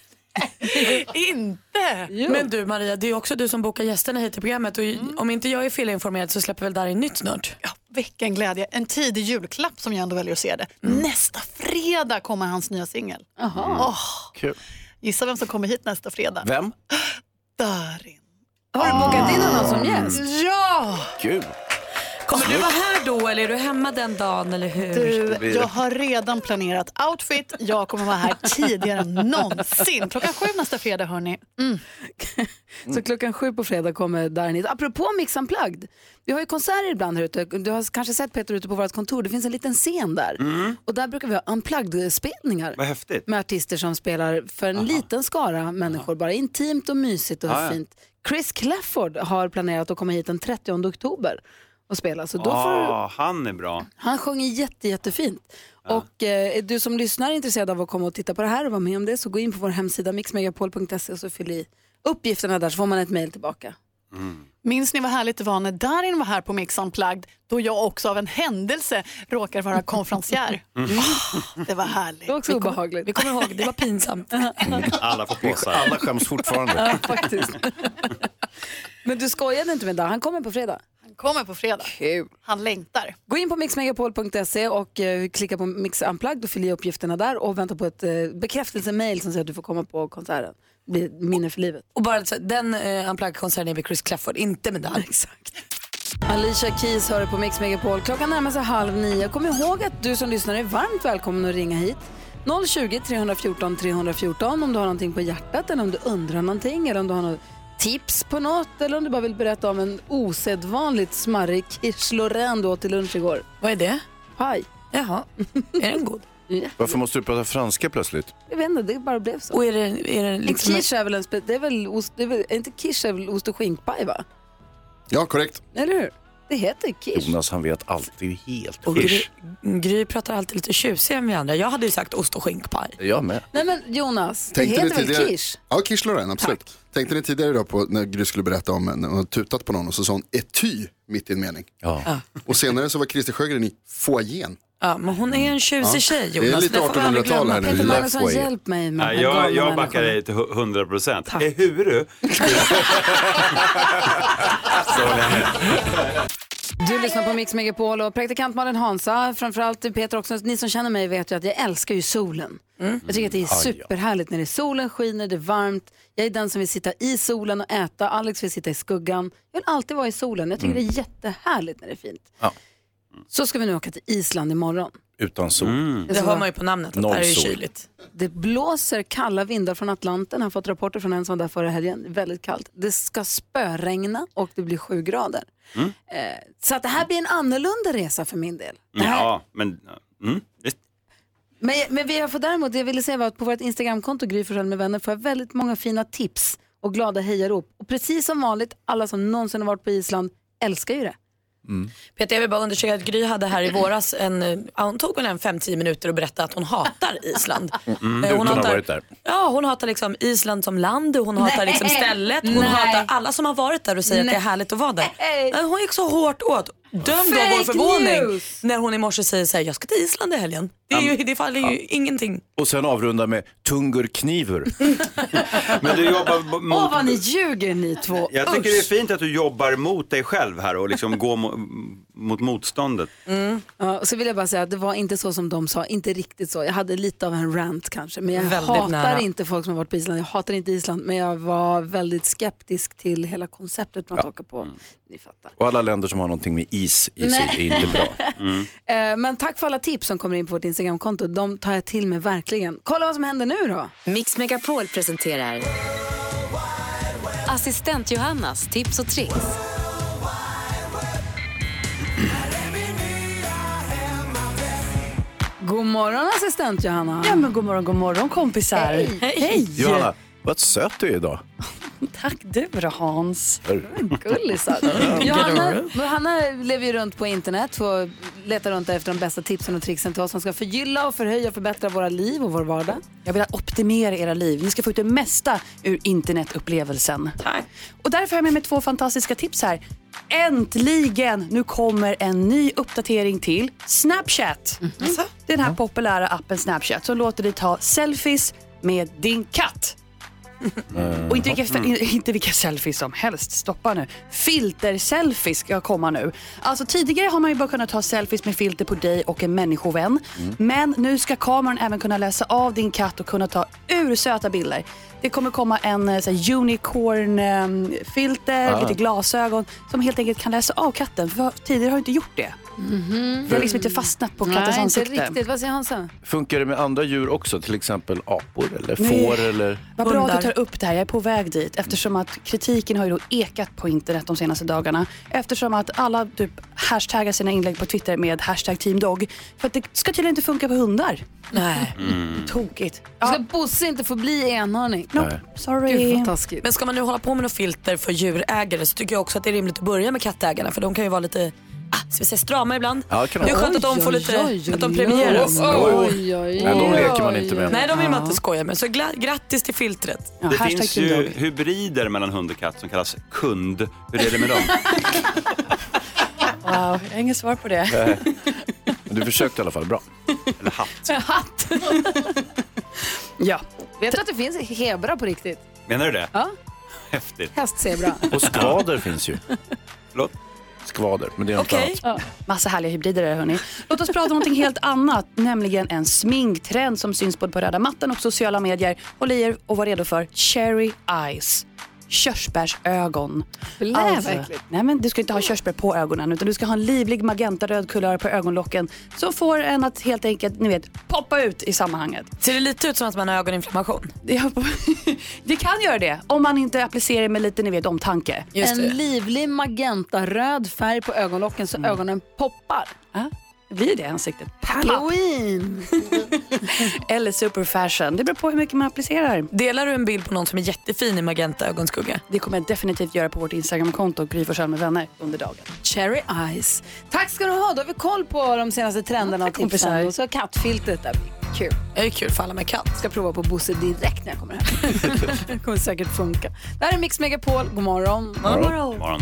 inte! Men du Maria, det är också du som bokar gästerna hit till programmet och om inte jag är felinformerad så släpper väl Darin nytt snart? Ja, vilken glädje. En tidig julklapp som jag ändå väljer att se det. Mm. Nästa fredag kommer hans nya singel. Jaha. Åh, Kul. gissa vem som kommer hit nästa fredag? Vem? Darin. Har du bokat in honom som gäst? Ja! Kul. Kommer du vara här då eller är du hemma den dagen eller hur? Du, jag har redan planerat outfit. Jag kommer vara här tidigare än någonsin. Klockan sju nästa fredag hörni. Mm. Så klockan sju på fredag kommer Darin. Apropå Mix Unplugged. Vi har ju konserter ibland här ute. Du har kanske sett Peter ute på vårt kontor. Det finns en liten scen där. Och där brukar vi ha Unplugged-spelningar. Vad häftigt. Med artister som spelar för en liten skara människor. Bara intimt och mysigt och ja. fint. Chris Clafford har planerat att komma hit den 30 oktober och spela. Så då får Ah, han är bra. han sjunger jätte, jättefint. Och eh, är du som lyssnar är intresserad av att komma och titta på det här och vara med om det så gå in på vår hemsida mixmegapol.se och så fyll i uppgifterna där så får man ett mejl tillbaka. Minns ni vad härligt det var när Darin var här på Mix Unplugged då jag också av en händelse råkar vara konferencier. Mm. Ah, det var härligt. Det var också Vi kom- obehagligt. Vi kommer ihåg, det var pinsamt. Alla får påsar. Alla skäms fortfarande. Ja, faktiskt. Men du skojade inte med det, han kommer på fredag. Han kommer på fredag. Kul. Han längtar. Gå in på mixmegapol.se och eh, klicka på Mix Unplugged och fyll i uppgifterna där och vänta på ett eh, bekräftelsemail som säger att du får komma på konserten. Ett minne för livet. Och bara så, den uh, Unplugged-konserten är med Chris Clafford, inte med Darin. Exakt. Alicia Keys hör på Mix Megapol. Klockan närmar sig halv nio. Kom ihåg att du som lyssnar är varmt välkommen att ringa hit. 020 314 314 om du har någonting på hjärtat eller om du undrar någonting eller om du har något tips på något eller om du bara vill berätta om en osedvanligt smarrig quiche Lorraine du åt till lunch igår. Vad är det? Paj. Jaha, är den god? Ja, Varför måste du prata franska plötsligt? jag vet inte, det bara blev så. Och är det, är det En liksom... quiche är väl en spe- det är väl ost, det är väl, är inte quiche är väl ost och skinkpaj va? Ja, korrekt. Eller hur? Det heter quiche. Jonas han vet allt, det är ju helt Och Gry. Gry pratar alltid lite tjusigare än vi andra. Jag hade ju sagt ost och skinkpaj. Jag med. Nej men Jonas, det Tänkte ni heter väl tidigare- quiche? Ja, quiche Lorraine, absolut. Tänkte ni tidigare idag på när Gry skulle berätta om när hon hade tutat på någon och så sa hon ety mitt i en mening. Ja. Och senare så var Christer Sjögren i foajén. Ja, men hon är en tjusig Ja. tjej Det är Jonas. lite får vi aldrig 1800-tal här nu. Peter Magnusson, way. hjälp mig med här jag, jag backar dig till hu- 100 procent. Ehuru. Du lyssnar på Mix Megapol och praktikant Malin Hansa, framförallt Peter också, ni som känner mig vet ju att jag älskar ju solen. Jag tycker att det är superhärligt när det är solen skiner, det är varmt. Jag är den som vill sitta i solen och äta, Alex vill sitta i skuggan. Jag vill alltid vara i solen, jag tycker det är jättehärligt när det är fint. Ja. Så ska vi nu åka till Island imorgon. utan sol. Mm. Det hör man ju på namnet att Noll det här är sol. kyligt. Det blåser kalla vindar från Atlanten. Jag har fått rapporter från en som var där förra helgen. Väldigt kallt. Det ska spöregna och det blir sju grader. Mm. Eh, så att det här blir en annorlunda resa för min del. Det här, Ja, men... Mm. Det, Men, men vi har fått däremot, det jag ville säga var att på vårt Instagramkonto Gry Forssell med vänner får jag väldigt många fina tips och glada hejarop. Och precis som vanligt, alla som någonsin har varit på Island älskar ju det. Peter, jag vill bara undersöka att Gry hade här i våras en, eh, hon tog en 5-10 minuter och berättade att hon hatar Island. Mm, Eh, utan att ha hatar, varit där. Ja, hon hatar liksom Island som land, hon hatar Nej. liksom stället, hon Nej. hatar alla som har varit där och säger att det är Nej. härligt att vara där. Nej. Men Hon gick så hårt åt. Döm då vår förvåning news. när hon i morse säger så här, jag ska till Island i helgen. Det, är ju, det faller ju ingenting. Och sen avrunda med Tungur Knivur. men du jobbar mot... Åh vad ni ljuger ni två. Jag tycker det är fint att du jobbar mot dig själv här och liksom går mo- mot motståndet. Ja, och så vill jag bara säga att det var inte så som de sa, inte riktigt så. Jag hade lite av en rant kanske, men jag Väldigt hatar nära. inte folk som har varit på Island. Jag hatar inte Island, men jag var väldigt skeptisk till hela konceptet man åker på. Ni fattar. Och alla länder som har någonting med is i sig är inte bra. Eh, Men tack för alla tips som kommer in på vårt Instagramkonto. De tar jag till mig verkligen. Kolla vad som händer nu då. Mix Megapol presenterar Assistent Johannas tips och tricks. God morgon assistent Johanna. Ja men god morgon, god morgon kompisar. Hej. Hej. Johanna, vad söt du är idag. Tack du då Hans. Gullisar. Johanna, Johanna lever ju runt på internet och letar runt efter de bästa tipsen och tricksen till oss som ska förgylla och förhöja och förbättra våra liv och vår vardag. Jag vill optimera era liv. Ni ska få ut det mesta ur internetupplevelsen. Och därför har jag med mig två fantastiska tips här. Äntligen! Nu kommer en ny uppdatering till Snapchat. Alltså? Den här populära appen Snapchat som låter dig ta selfies med din katt. Och inte vilka, inte vilka selfies som helst. Stoppa nu. Filter-selfies ska komma nu. Alltså tidigare har man ju bara kunnat ta selfies med filter på dig och en människovän. Men nu ska kameran även kunna läsa av din katt och kunna ta ursöta bilder. Det kommer komma en eh, så unicorn-filter, Ah. lite glasögon som helt enkelt kan läsa av katten. För tidigare har inte gjort det. Det har liksom inte fastnat på kattens Nej, inte ansikte. riktigt. Vad säger Hansa? Funkar det med andra djur också? Till exempel apor eller Nej. får eller? Vad bra att Hundar. du tar upp det här. Jag är på väg dit eftersom att kritiken har ju då ekat på internet de senaste dagarna. Eftersom att alla typ hashtaggar sina inlägg på Twitter med hashtag teamdog. För att det ska tydligen inte funka på hundar. Nej. Tokigt. Ska Bosse inte få bli enhörning? Nope. Sorry. Gud. Men ska man nu hålla på med något filter för djurägare så tycker jag också att det är rimligt att börja med kattägarna för de kan ju vara lite ska vi säga strama ibland. Ja, kan det är de. skönt att de får lite, att de premieras. Oj, oj, Nej, de leker man inte med. Nej, de vill man inte skoja med. Så gla- grattis till filtret. Ja, Det finns ju hybrider mellan hund och katt som kallas kund. Hur är det med dem? Wow, jag har inget svar på det. Men Du försökte i alla fall bra. Eller hatt. Hatt. Ja. Vet du att det finns hebra på riktigt? Menar du det? Ja. Häftigt. Hästzebra. Och skvader finns ju. Förlåt? Skvader, men det är något annat. Massa härliga hybrider där hörni. Låt oss prata om någonting helt annat, nämligen en sminktrend som syns både på röda mattan och sociala medier. Håll i er och var redo för cherry eyes. Körsbärsögon. Blä, äckligt. nej men du ska inte ha körsbär på ögonen utan du ska ha en livlig magentaröd kulör på ögonlocken som får en att helt enkelt, ni vet, poppa ut i sammanhanget. Ser det lite ut som att man har ögoninflammation? Det, det kan göra det om man inte applicerar med lite, ni vet, omtanke. Just en det. livlig magenta-röd färg på ögonlocken så ögonen poppar. Ja, blir det i ansiktet. Halloween! Eller super fashion. Det beror på hur mycket man applicerar. Delar du en bild på någon som är jättefin i magenta ögonskugga? Det kommer jag definitivt göra på vårt Instagramkonto, Gry Forssell med vänner, under dagen. Cherry eyes. Tack ska du ha. Då har vi koll på de senaste trenderna och tipsen. Och så kattfiltret där kul. Det är kul för alla med katt. Ska prova på Bosse direkt när jag kommer hem. det kommer säkert funka. Det här är Mix Megapol. God morgon. Morgon.